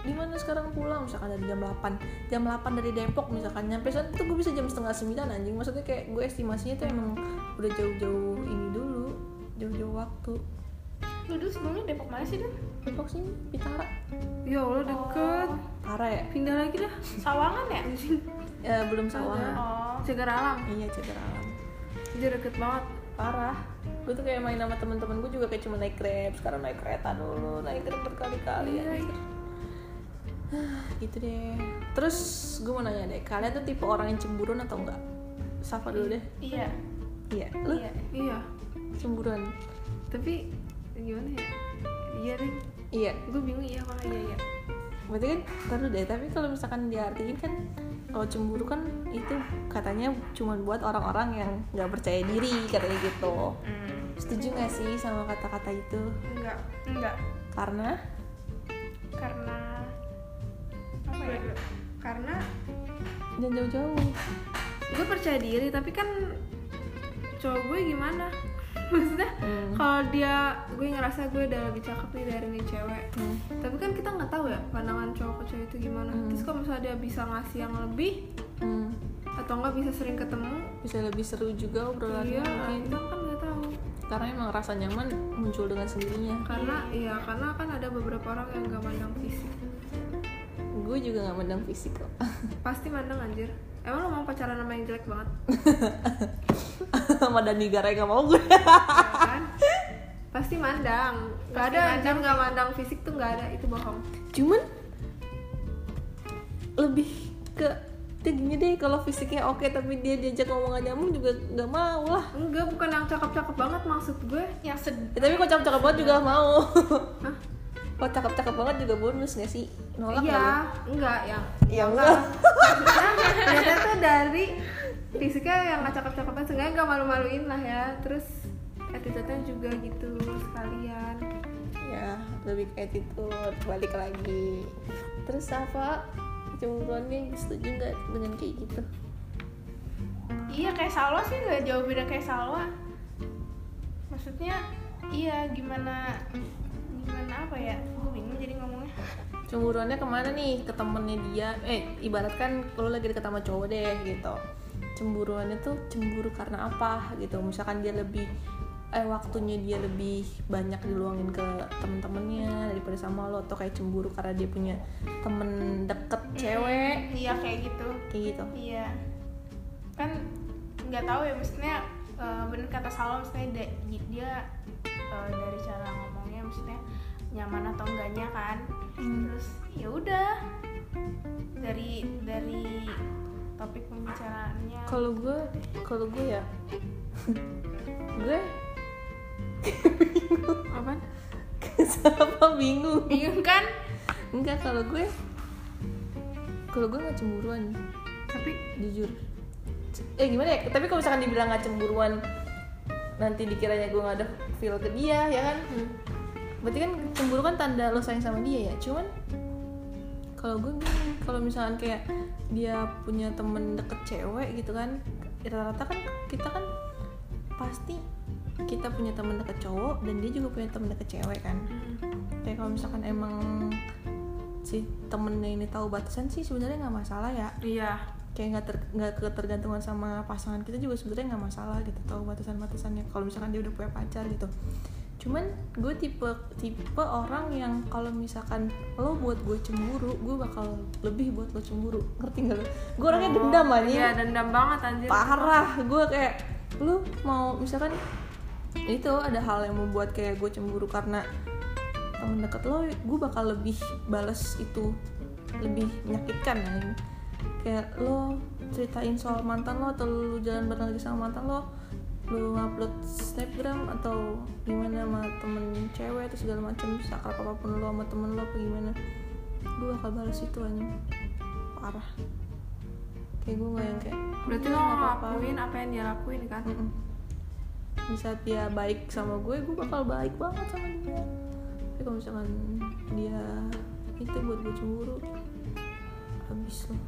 di mana sekarang pulang? Misalkan dari jam 8 jam 8 dari Depok misalkan. Nyampe sana tuh gue bisa jam setengah sembilan anjing. Maksudnya kayak gue estimasinya tuh emang udah jauh-jauh ini dulu. Jauh-jauh waktu lu dulu sebelumnya Depok mana sih Dan? Depok sini Pitara. Ya Allah deket. Parah ya pindah lagi dah. Sawangan ya? Ya belum sawangan oh. Cegar alam iya cegar alam jadi deket banget. Parah. Gue tuh kayak main sama teman-teman gue juga kayak cuma naik grab sekarang naik kereta dulu naik grab berkali-kali Iya. Ah, gitu deh. Terus gue mau nanya deh kalian tuh tipe orang yang cemburuan atau enggak? Safa dulu deh. Iya. Iya. Lu? Iya. Iya. Cemburuan tapi gimana ya? Iya deh. Iya. Gue bingung iya apa iya iya. Berarti kan taruh deh tapi kalau misalkan diartiin kan kalau cemburu kan itu katanya cuma buat orang-orang yang nggak percaya diri katanya gitu. Hmm, setuju gak sih sama kata-kata itu? Enggak enggak. Karena? Karena apa ya? Karena jangan jauh-jauh. gue percaya diri tapi kan cowok gue gimana maksudnya Hmm. kalau dia gue ngerasa gue udah lebih cakep nih dari nih cewek. Hmm. tapi kan kita nggak tahu ya pandangan cowok ke cewek itu gimana. Terus kalau misalnya dia bisa ngasih yang lebih Hmm. atau enggak bisa sering ketemu bisa lebih seru juga obrolannya iya mungkin. kita kan nggak tahu. Karena emang rasa nyaman muncul dengan sendirinya. Karena iya karena kan ada beberapa orang yang nggak mandang fisik. Gue juga nggak mandang fisik kok. Pasti mandang anjir. Emang lo mau pacaran sama yang jelek banget sama Dani Garai nggak mau gue. Ya kan? Pasti mandang. Nggak ada anjir nggak mandang fisik tuh nggak ada itu bohong. Cuman lebih ke ya gini deh kalau fisiknya oke tapi dia diajak ngomong gak nyambung juga nggak mau lah. Enggak bukan yang cakep-cakep banget maksud gue. Yang sed ya, tapi kok cakep-cakep banget juga mau. Hah? kok cakep-cakep banget juga bonus gak sih? Nolak iya enggak yang ya enggak. Ternyata tuh dari fisiknya yang nggak cakep-cakepan seenggaknya nggak malu-maluin lah ya. Terus attitude-nya juga gitu sekalian. Ya lebih ke attitude balik lagi. Terus apa cemburuannya setuju nggak dengan kayak gitu? Iya kayak Salwa sih nggak jauh beda kayak Salwa. Maksudnya iya gimana gimana apa ya? Gue bingung jadi ngomongnya. Cemburuannya ke mana nih? Ke temennya dia. Eh ibarat kan kalau lagi deket sama cowok deh gitu cemburuannya tuh cemburu karena apa gitu. Misalkan dia lebih eh waktunya dia lebih banyak diluangin ke temen-temennya daripada sama lo atau kayak cemburu karena dia punya temen deket cewek. Iya kayak gitu. Kayak gitu. Iya. Kan nggak tahu ya maksudnya eh, bener kata Salwa maksudnya dia eh, dari cara ngomongnya maksudnya nyaman atau enggaknya kan. Terus ya udah dari dari topik pembicaraannya. Kalau gue kalau gue ya. Gue apa? Apa bingung? Bingung kan? Enggak kalau gue kalau gue nggak cemburuan. Tapi jujur. Eh gimana ya? Tapi kalau misalkan dibilang nggak cemburuan nanti dikiranya gue nggak ada feel ke dia ya kan? Berarti kan cemburu kan tanda lo sayang sama dia ya. Cuman kalau gue bingung kalau misalkan kayak dia punya temen deket cewek gitu kan rata-rata kan kita kan pasti kita punya temen deket cowok dan dia juga punya temen deket cewek kan. Kayak kalau misalkan emang si temennya ini tahu batasan sih sebenarnya nggak masalah ya. Iya. Kayak nggak ter, nggak ketergantungan sama pasangan kita juga sebenarnya nggak masalah gitu tahu batasan batasannya kalau misalkan dia udah punya pacar gitu cuman gue tipe tipe orang yang kalau misalkan lo buat gue cemburu gue bakal lebih buat lo cemburu. Ngerti gak lo? Gue orangnya dendam aja iya dendam banget anjir parah. Gue kayak lu mau misalkan itu ada hal yang membuat kayak gue cemburu karena temen deket lo gue bakal lebih balas itu. Lebih menyakitkan anjing. kayak lo ceritain soal mantan lo atau lu jalan bareng lagi sama mantan lo lu ngupload snapgram atau gimana sama temen cewek atau segala macam sakrap apa pun lo sama temen lo apa gimana gue bakal balas itu anjing. Parah. Kayak gue nggak yang kayak berarti "Udah, lo nggak apa-apa." ngelakuin apa yang dia lakuin kan? Mm-mm. di saat dia baik sama gue gue bakal baik banget sama dia. Tapi kalau misalkan dia itu buat gue cemburu habis loh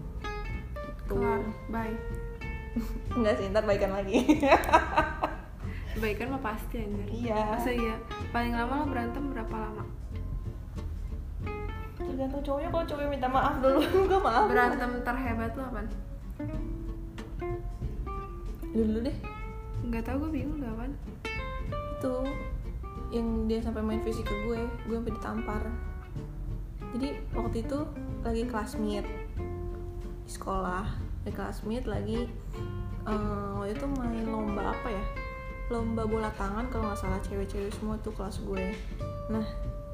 gitu. Kelar. Bye enggak sih ntar baikan lagi. Kebaikan mah pasti anjir. Iya. masa iya? Paling lama lo berantem berapa lama? Tergantung cowoknya kalau cowoknya minta maaf dulu gue maaf. Berantem terhebat lo apa dulu deh. Nggak tahu gue bingung gak kan itu yang dia sampai main fisik ke gue gue sampai ditampar. Jadi waktu itu lagi kelas meet di sekolah di meet lagi eh, waktu itu main lomba apa ya? Lomba bola tangan kalau nggak salah cewek-cewek semua tuh kelas gue. Nah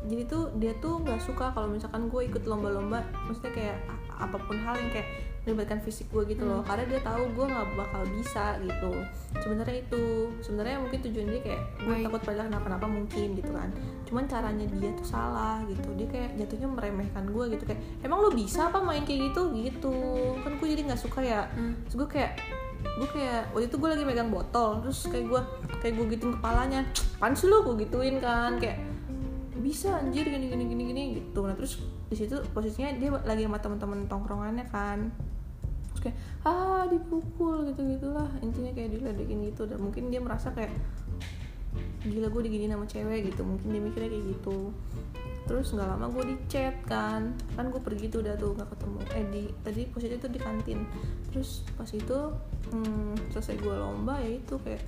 jadi tuh dia tuh nggak suka kalau misalkan gue ikut lomba-lomba maksudnya kayak apa pun hal yang kayak melibatkan fisik gue gitu loh. Karena dia tahu gue nggak bakal bisa gitu. Sebenarnya itu. Sebenarnya mungkin tujuan dia kayak gue Baik. takut pada kenapa-napa mungkin gitu kan. Cuman caranya dia tuh salah gitu. Dia kayak jatuhnya meremehkan gue gitu. Kayak emang lo bisa apa main kayak gitu? Gitu. Kan gue jadi nggak suka ya. Terus gue kayak gue kayak waktu itu gue lagi megang botol. Terus kayak gue kayak gue gituin kepalanya. Pan sih lo gue gituin kan. Kayak bisa anjir. Gini gini gini gini. Gitu. Nah terus di situ posisinya dia lagi sama teman-teman tongkrongannya kan terus kayak ah dipukul gitu gitulah intinya kayak diledekin gitu. Dan mungkin dia merasa kayak gila gue diginiin sama cewek gitu. Mungkin dia mikirnya kayak gitu. Terus nggak lama gue di chat kan. Kan gue pergi tuh udah tuh nggak ketemu. Eh di tadi posisi itu di kantin. Terus pas itu hmm, selesai gue lomba ya itu kayak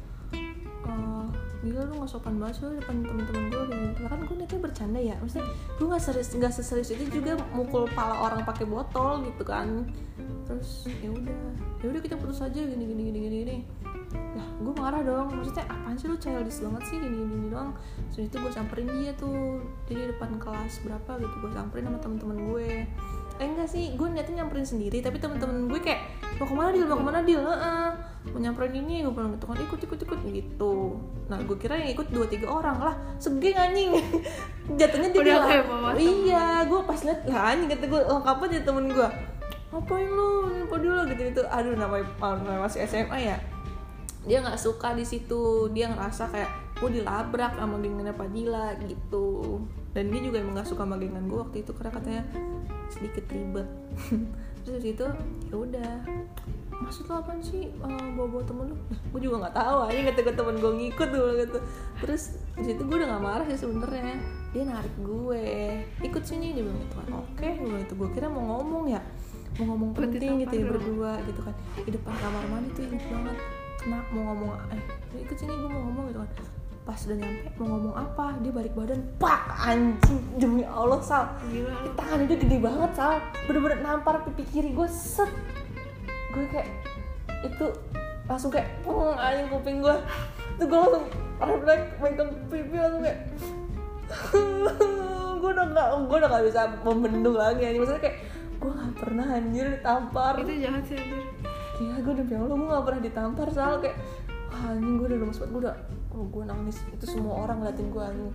eh, gila lu nggak sopan banget lu depan temen-temen gue gitu. Kan gue niatnya bercanda ya. Maksudnya gue nggak serius nggak seserius itu juga mukul pala orang pakai botol gitu kan terus ya udah. Ya udah kita putus aja gini gini gini gini gini. Lah gue marah dong. Maksudnya apaan sih lu childish banget sih? Gini gini, gini doang. Terus itu gue samperin dia tuh. Jadi depan kelas berapa gitu gue samperin sama temen-temen gue. Eh enggak sih. Gue niatnya nyamperin sendiri tapi temen-temen gue kayak mau ke mana deal mau ke mana deal Heeh. mau nyamperin ini gue bilang gitu kan. Ikut ikut ikut gitu. Nah gue kira yang ikut dua tiga orang. Lah segeng anjing. Jatuhnya dia Udah bilang iya gue pas liat lah anjing kata gue lengkap aja temen gue ngapain lu? Ini Padilla gitu gitu? Aduh namanya, namanya masih SMA ya? Dia nggak suka di situ. Dia ngerasa kayak gue dilabrak sama gengannya Padilla gitu. Dan dia juga emang nggak suka sama gengan gue waktu itu karena katanya sedikit ribet. Terus situ ya udah. Maksud lo apaan sih? Uh, bawa-bawa temen lu? Gue juga nggak tahu aja kata gue temen gue ngikut tuh gitu terus di situ gue udah nggak marah sih sebenarnya. Dia narik gue. Ikut sini dia bilang gitu kan. Oke gue bilang itu gue kira mau ngomong ya mau ngomong penting gitu ya berdua gitu kan. Di depan kamar mandi tuh inget banget. Kena mau ngomong eh ikut sini gue mau ngomong gitu kan. Pas udah nyampe mau ngomong apa? Dia balik badan pak anjing demi allah sal. Gila. Tangan dia gede banget sal. Bener-bener nampar pipi kiri gue set. Gue kayak itu langsung kayak pung anjing kuping gue tuh gue langsung refleks megang pipi langsung kayak gue udah gak gue udah gak bisa membendung lagi anjing. Maksudnya kayak gue gak pernah anjir ditampar. Itu jahat sih anjir. Gila gue demi Allah gue gak pernah ditampar soal kayak Wah anjing gue udah lemes banget. Gue udah Oh gue nangis. Itu semua orang ngeliatin gue anjing.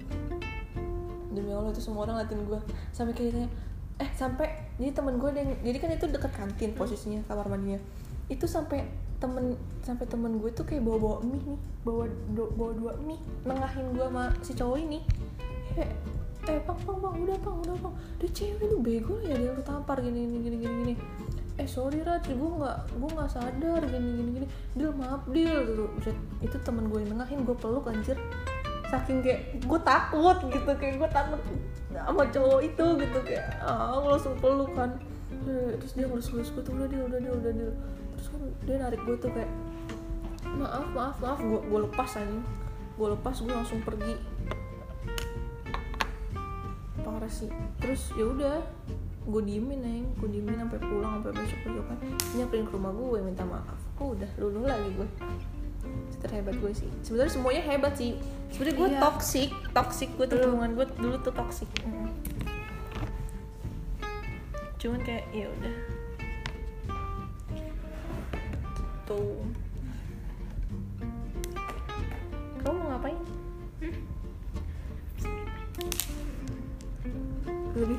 Demi Allah itu semua orang ngeliatin gue Sampai kayak ditanya Eh sampai jadi temen gue yang Jadi kan itu deket kantin posisinya kamar mandinya. Itu sampai temen sampai temen gue tuh kayak bawa bawa mie nih bawa do- bawa dua mie nengahin gue sama si cowok ini. Eh eh bang bang bang udah bang udah bang dia cewek lu bego ya dia lu tampar gini gini gini gini gini. Eh sorry Raj gue nggak gue nggak sadar gini gini gini. Dil maaf Dil gitu. Itu temen gue yang nengahin gue peluk anjir. Saking kayak gue takut gitu kayak gue takut sama cowok itu gitu kayak ah gue langsung peluk kan. Eh, terus dia ngelus-ngelus gue tuh udah dia udah dia udah dia terus kan dia narik gue tuh kayak maaf maaf maaf gue gue lepas anjing. Gue lepas gue langsung pergi terus ya udah gue diemin neng. Gue diemin sampai pulang sampai besok besokan nyamperin ke rumah gue minta maaf. Oh udah luluh lagi gue terhebat gue sih. Sebenarnya semuanya hebat sih. Sebenarnya gue Iya. toxic. Toxic gue tuh hubungan gue dulu tuh toxic. Mm. cuman kayak ya udah. Tuh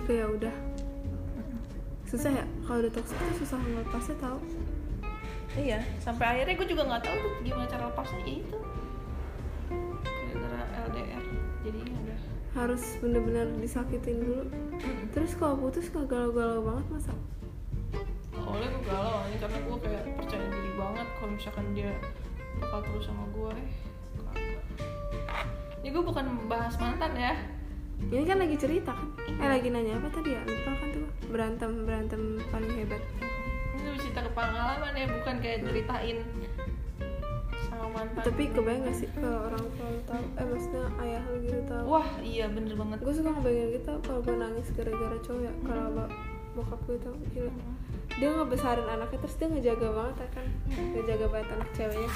Ke ya udah. Susah ya kalau udah toxic tuh susah ngelepasnya tau. Iya, sampai akhirnya gue juga nggak tahu tuh gimana cara lepasnya ya itu. Gara-gara LDR, jadi udah. Harus bener-bener disakitin dulu. Terus kalau putus nggak galau-galau banget masa? Awalnya gue galau, ini karena gue kayak percaya diri banget kalau misalkan dia bakal terus sama gue. Eh, kagak. Ini gue bukan bahas mantan ya. Ini kan lagi cerita kan? Eh lagi nanya apa tadi ya? Lupa kan tuh berantem berantem paling hebat. Ini cerita ke pengalaman ya, bukan kayak ceritain sama mantan. Tapi kebayang gak sih kalau orang tua lu tahu? Eh maksudnya ayah lu gitu tahu? Wah, iya bener banget. Gue suka ngebayangin gitu kalau gue nangis gara-gara cowok ya. Kalau ba- bokap gue tau gila. Dia ngebesarin anaknya terus dia ngejaga banget ya kan? Ngejaga banget anak ceweknya.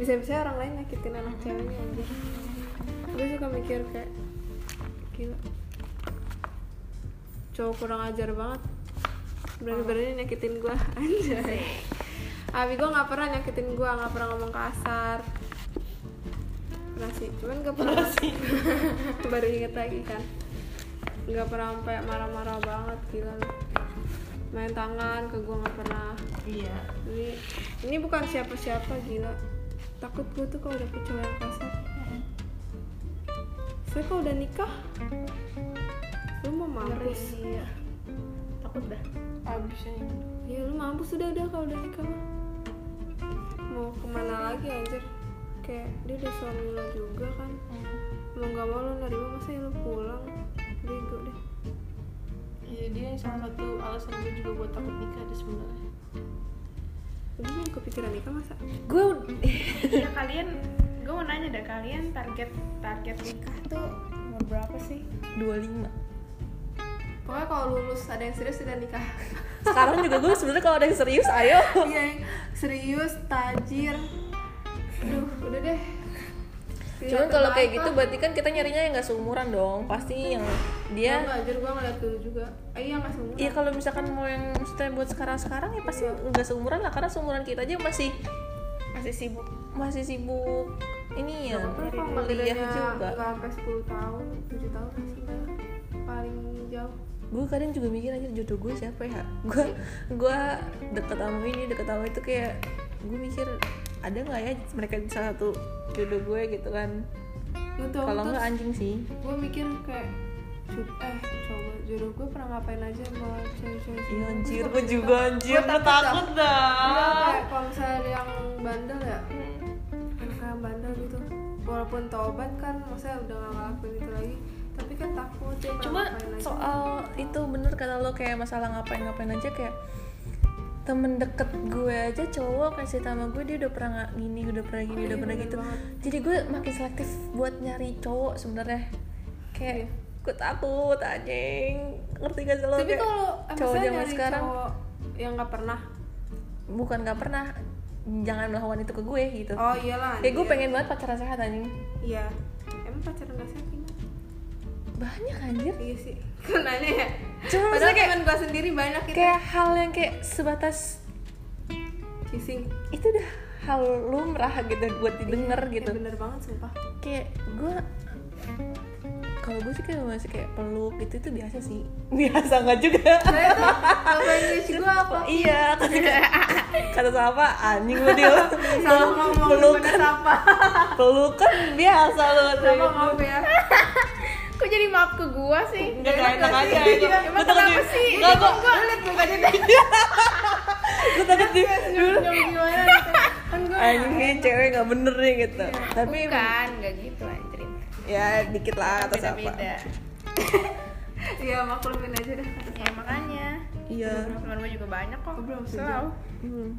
Bisa-bisa orang lain nyakitin anak ceweknya anjir. Gue suka mikir kayak gila. Cowok kurang ajar banget. Berani-berani nyakitin gue anjay. Abi gue nggak pernah nyakitin gue, nggak pernah ngomong kasar. Pernah sih, cuman gak pernah sih. Baru inget lagi kan. Nggak pernah sampai marah-marah banget gila. Main tangan ke gue nggak pernah. Iya. Ini ini bukan siapa-siapa gila. Takut gue tuh kalau dapet cowok yang kasar. Saya kalau udah nikah, lu mau mampus. Iya. Takut dah. Abis ini. Ya lu mampus udah udah kalau udah nikah mah. Mau ke mana lagi anjir? Kayak dia udah suami lo juga kan. Mau nggak mau lo nerima masa ya lo pulang? Bego deh. Iya dia yang salah satu alasan gue juga buat takut nikah deh sebenarnya. Lu belum kepikiran nikah masa? Gue ya kalian, gue mau nanya deh kalian target target nikah tuh umur berapa sih? 25 Pokoknya kalau lulus ada yang serius udah nikah. Sekarang juga gue sebenarnya kalau ada yang serius ayo. Iya yang serius, tajir. Aduh, udah deh. Cuman kalau kayak gitu berarti kan kita nyarinya yang gak seumuran dong. Pasti yang dia dia nggak anjir gua ngeliat dulu juga. Eh iya nggak seumuran. Iya kalau misalkan mau yang maksudnya buat sekarang-sekarang ya pasti nggak seumuran lah karena seumuran kita aja masih Masih sibuk. Masih sibuk. Ini ya kalau kuliah juga. nggak sampai 10 tahun, 7 tahun sih paling jauh. gue kadang juga mikir aja jodoh gue siapa ya? Gue gue deket sama ini deket sama itu kayak gue mikir ada nggak ya mereka salah satu jodoh gue gitu kan? Kalau nggak anjing sih. Gue mikir kayak "Coba- eh coba jodoh gue pernah ngapain aja sama cewek-cewek iya semua?" anjir gue juga anjir. Gue takut Iya, dah. kayak kalau misalnya yang bandel ya anak yang bandel gitu. Walaupun tobat kan maksudnya udah gak ngelakuin itu lagi tapi kan takut pernah cuma ngapain aja soal itu bener kata lo kayak masalah ngapain ngapain aja kayak temen deket gue aja cowok kasih sama gue dia udah pernah gini udah pernah gini Oh, udah iya, pernah gitu. banget. jadi gue makin selektif buat nyari cowok sebenarnya. Kayak gue takut anjing. Ngerti gak sih lo? Iya. tapi Kayak kalau cowok misalnya zaman sekarang cowok yang nggak pernah? Bukan nggak pernah jangan melakukan itu ke gue gitu. Oh iyalah kayak gue anjir. pengen banget pacaran sehat anjing. Iya. Emang pacaran gak sehat gimana? banyak anjir. Iya sih. Kan nanya. Ya Cuma padahal kayak- temen gue sendiri banyak gitu. kayak hal yang kayak sebatas kissing itu udah hal lumrah gitu buat didengar Eh, gitu. bener banget sumpah. Kayak gue kalau gue sih kayak masih kayak peluk gitu itu biasa sih biasa nggak juga saya tuh bahasa Inggris gue apa iya kata kata siapa anjing lu dia salah ngomong peluk bener apa peluk kan biasa lo sama maaf ya Kok jadi maaf ke gua sih? Enggak enak, enak aja itu. Iya, Gue emang takut kenapa sih? Enggak kok. gue liat mukanya deh Gue takut di dulu. gimana gitu kan gue Anjing ini cewek nggak bener nih gitu. Tapi Bukan, nggak gitu anjir. Ya dikit lah kata siapa. Beda-beda. iya maklumin aja dah Ya makanya. Iya. Teman gua juga banyak kok. Oh, belum Selalu. sejauh. Hmm.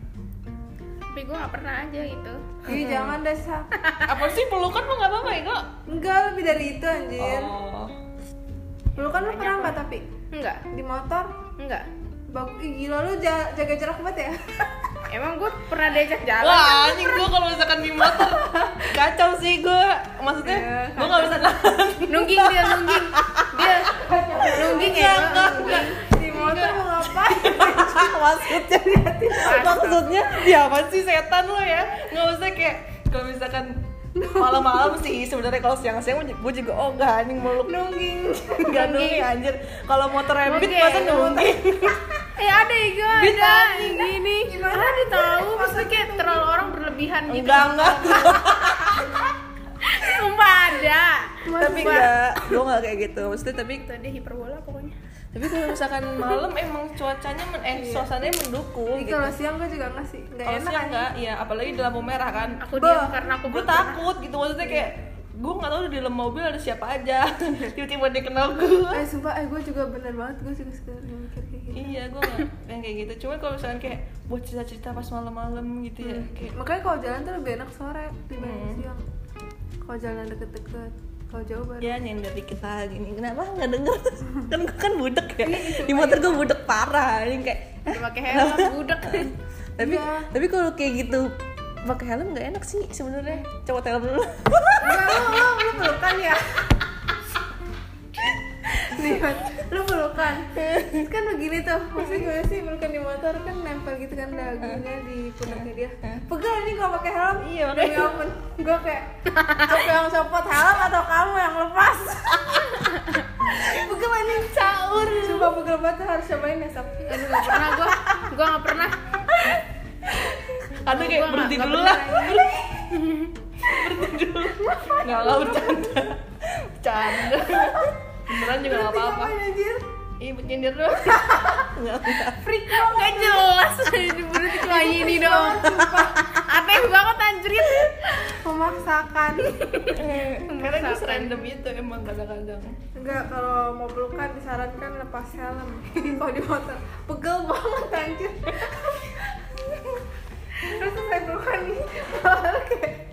Tapi gua nggak pernah aja gitu. Ih jangan deh sa Apa sih pelukan mah nggak apa-apa ya kok? Enggak lebih dari itu anjir Oh. Lu kan lu pernah nggak tapi Enggak, di motor enggak. Bagus, Ih, gila lu ja- jaga jarak banget ya Emang gua pernah diajak jalan. Wah, anjing gue kalau misalkan di motor kacau sih gue. Maksudnya Iya, gue nggak bisa nahan. Nungging dia nungging. Dia nungging ya. Enggak, enggak, Di motor mau ngapain? maksudnya maksudnya dia apa sih setan lo ya nggak usah kayak kalau misalkan malam-malam sih sebenarnya kalau siang-siang gue juga oh enggak anjing meluk Nungging nggak nungging anjir kalau motor rabbit masa nungging Eh ada ya Bisa, ada. Gini. Ada tahu maksudnya kayak terlalu orang berlebihan gitu. enggak enggak. Sumpah ada. tapi enggak gue nggak kayak gitu. Maksudnya tapi Itu ada hiperbola pokoknya. tapi kalau misalkan malam emang cuacanya men eh suasananya mendukung gitu. kalau siang gue juga nggak sih. Nggak kalau enak siang kan? enggak ya apalagi di lampu merah kan. Aku diam karena aku gue takut gitu maksudnya kayak gue nggak tahu di dalam mobil ada siapa aja. Tiba-tiba dia kenal gue Eh sumpah, eh gue juga bener banget Gue juga sekarang iya gue nggak yang kayak gitu. Cuma kalau misalkan kayak buat cerita-cerita pas malam-malam gitu ya kayak Makanya kalau jalan tuh lebih enak sore dibanding Hmm. siang. Kalau jalan deket-deket Kalau jauh baru. Ya nyender dikit lagi nih kenapa nggak denger? Kan gue kan budek ya. Di motor gue budek parah. Ini kayak pakai helm budek. tapi tapi kalau kayak gitu pakai helm nggak enak sih sebenarnya. Coba helm dulu. Enggak, lu, lu, lu pelukan ya? Nih, lu pelukan. Kan begini tuh, maksudnya gimana sih? Pelukan di motor kan nempel gitu kan dagunya di pundaknya dia. Pegel nih kalau pakai helm. Iya, Demi makanya. ampun, gue kayak Siapa yang copot helm atau kamu yang lepas? Pegel anjing caur. Coba pegel banget harus cobain ya, Sob Aduh nggak pernah gua. Gua nggak pernah. ada kayak berhenti dulu. pernah. Lah berhenti dulu. Nggak nggak bercanda. Bercanda beneran juga nggak apa-apa. Ih nyindir dulu. Freak banget Gak jelas. Berarti cuma ini doang. Aneh banget anjrit. Memaksakan. Karena gue random itu emang kadang-kadang. Enggak, kalau mau pelukan disarankan lepas helm. Kalau di motor, pegel banget anjir. Terus saya pelukan nih, malah Kayak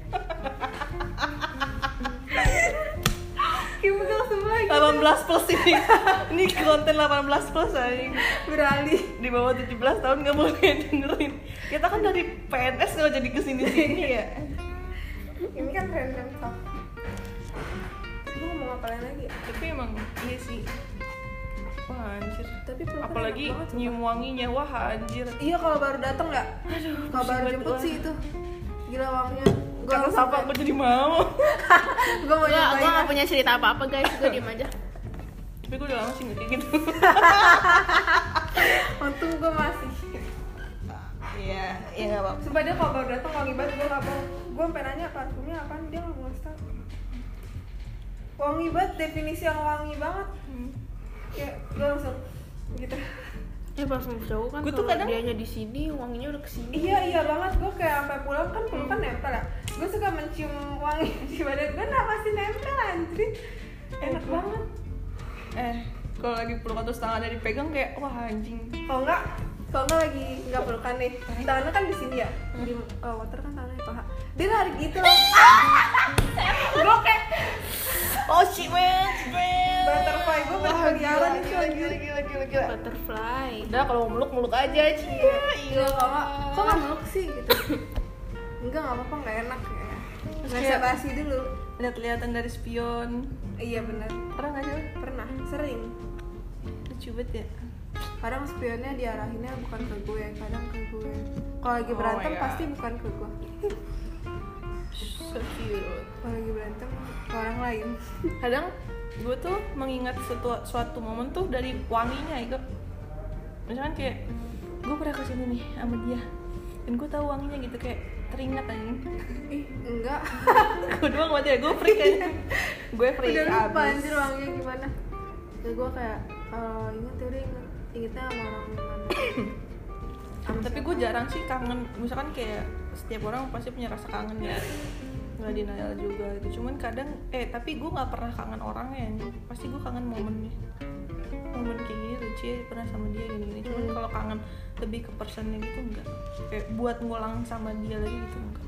18 plus ini. Ini konten 18 plus aja Beralih. Di bawah 17 tahun nggak boleh dengerin. Kita kan dari PNS kalau jadi ke sini sini ya. Ini kan random talk. Gue ngomong apa lagi? Tapi emang iya sih. Wah anjir. Tapi apalagi nyium wanginya wah anjir. Iya kalau baru datang ya Kalau baru jemput sih itu. Gila wanginya kata siapa aku jadi mau. Gue mau nyobain nggak punya cerita apa-apa guys. Gua diem aja. tapi gue udah lama sih nggak kayak gitu. Untung gue masih iya iya nggak apa-apa. Sumpah dia kalau baru datang wangi banget gue gak mau. Gue sampe nanya parfumnya apaan? Dia gak mau ngasih tau. Wangi banget, definisi yang wangi banget. Kayak gue langsung gitu ya parfum cowok kan Gua tuh kadang- dianya di sini wanginya udah ke sini. Iya iya banget, gue kayak sampai pulang kan pelukan nempel ya. Gue suka mencium wangi di badan. Gue, masih nempel anjir? Enak banget. Eh kalau lagi peluk atau tangannya dipegang kayak wah anjing. Kalau enggak, kalau enggak lagi enggak pelukan nih. Tangannya kan di sini ya, di uh, water kan tangannya paha Dia lari gitu loh. Gue kayak oh shit man butterfly gue berkeliaran itu gila gila gila gila gila butterfly. Udah kalau mau meluk meluk aja cia Iya, iya kok nggak kok nggak meluk sih gitu? Enggak nggak apa-apa nggak enak ya. Nggak basi dulu. lihat lihatan dari spion. Iya benar pernah nggak sih pernah sering. Lucu banget ya. Kadang spionnya diarahinnya bukan ke gue kadang ke gue. Kalau lagi Oh berantem God. pasti bukan ke gue so cute. Kalau lagi berantem orang lain. Kadang gue tuh mengingat suatu suatu momen tuh dari wanginya itu misalkan kayak gue pernah ke sini nih sama dia dan gue tahu wanginya gitu kayak teringat anjing. Ih enggak. Gue doang berarti ya gue freak kayaknya gue freak udah lupa abis. anjir wanginya gimana. Ya gue kayak kalau inget ya udah inget ingetnya sama orang mana tapi gue jarang sih kangen. Misalkan kayak setiap orang pasti punya rasa kangen ya nggak denial juga gitu. Cuman kadang eh tapi gue nggak pernah kangen orangnya anjing. pasti gue kangen momennya. Momen kayak gini lucu ya pernah sama dia gini gini cuman kalau kangen lebih ke personnya gitu enggak kayak buat ngulang sama dia lagi gitu enggak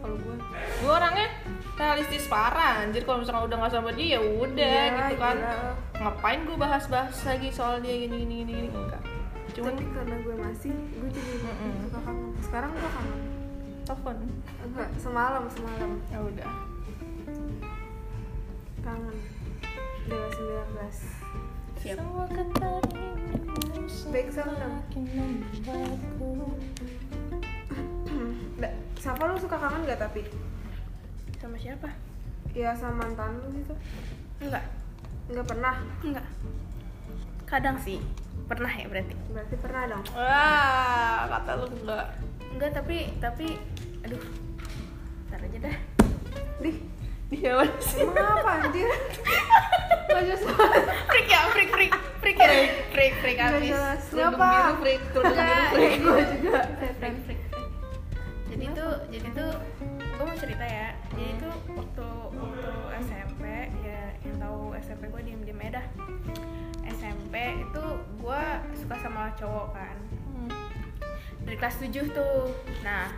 kalau gue gue orangnya realistis parah anjir. Kalau misalkan udah nggak sama dia ya udah Iya, gitu kan. gila. ngapain gue bahas-bahas lagi soal dia gini gini gini, gini. enggak cuman tapi karena gue masih gue jadi Mm-mm. suka kangen. Sekarang gue kangen telepon. Enggak semalam semalam. Ya udah. Kangen. Dewa 19 Siap. Baik sound Safa lu suka kangen gak tapi? sama siapa? Ya sama mantan lu gitu. Enggak Nggak pernah? enggak kadang sih. Pernah ya berarti? Berarti pernah dong. Wah, kata lu enggak. Enggak tapi tapi aduh. Ntar aja dah. Dih, Dia mana sih? emang apa anjir? Gak jelas. Freak ya freak freak. Freak ya? Freak. Freak abis. biru freak, freak. Gue juga. Freak freak jadi tuh jadi tuh gue mau cerita ya. Jadi tuh waktu waktu SMP ya yang tahu SMP gue diem diem aja dah. SMP itu gue suka sama cowok kan. Dari kelas 7 tuh. Nah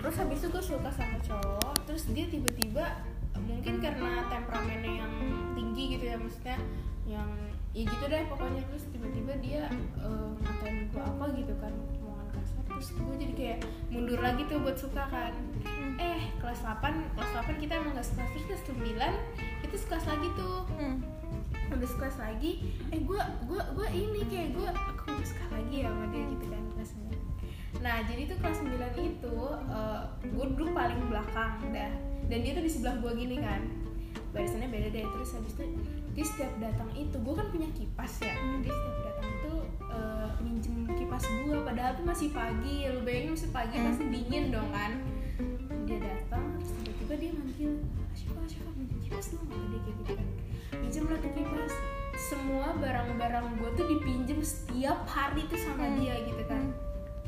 terus habis itu gue suka sama cowok. Terus dia tiba-tiba mungkin karena temperamennya yang tinggi gitu ya maksudnya yang ya gitu deh pokoknya. Terus tiba-tiba dia eh, ngatain gue apa gitu kan omongan kasar. Terus gue jadi kayak mundur lagi tuh buat suka kan. Eh kelas 8 kelas 8 kita emang gak suka terus kelas 9 kita suka lagi tuh. Hmm. udah sekelas lagi eh gue gue gue ini kayak gue aku suka lagi ya sama dia gitu kan kelas 9 nah jadi tuh kelas 9 itu gue duduk paling belakang dah. Dan dia tuh di sebelah gue gini kan. Barisannya beda deh terus habis itu dia setiap datang itu gue kan punya kipas ya. Dia setiap datang itu eh, minjem kipas gue padahal tuh masih pagi lu bayangin masih pagi pasti dingin dong kan. Dia datang terus tiba-tiba dia manggil Asyifa Asyifa minjem kipas dong. Dia kayak gitu kan. Minjem lah tuh kipas. Semua barang-barang gue tuh dipinjem setiap hari tuh sama dia gitu kan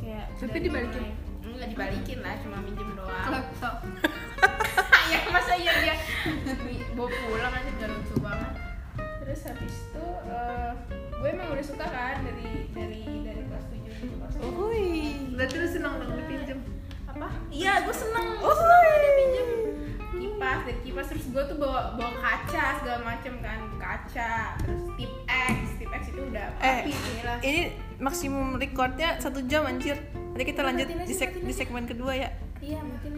kayak Tapi dibalikin? enggak dibalikin lah cuma minjem doang. Laptop ya masa iya dia bawa pulang aja udah lucu banget. Terus habis itu eh, gue emang udah suka kan dari dari dari kelas 7 gitu kelas tujuh. Wih. Berarti lu seneng dong dipinjem? Apa? Iya gue seneng. Gue seneng ada pinjem kipas dari kipas terus gue tuh bawa bawa kaca segala macem kan kaca terus tip X tip X itu udah Eh, api inilah ini maksimum recordnya satu jam anjir. Nanti kita lanjut Matiin aja, di, seg- di aja. segmen kedua ya. iya mungkin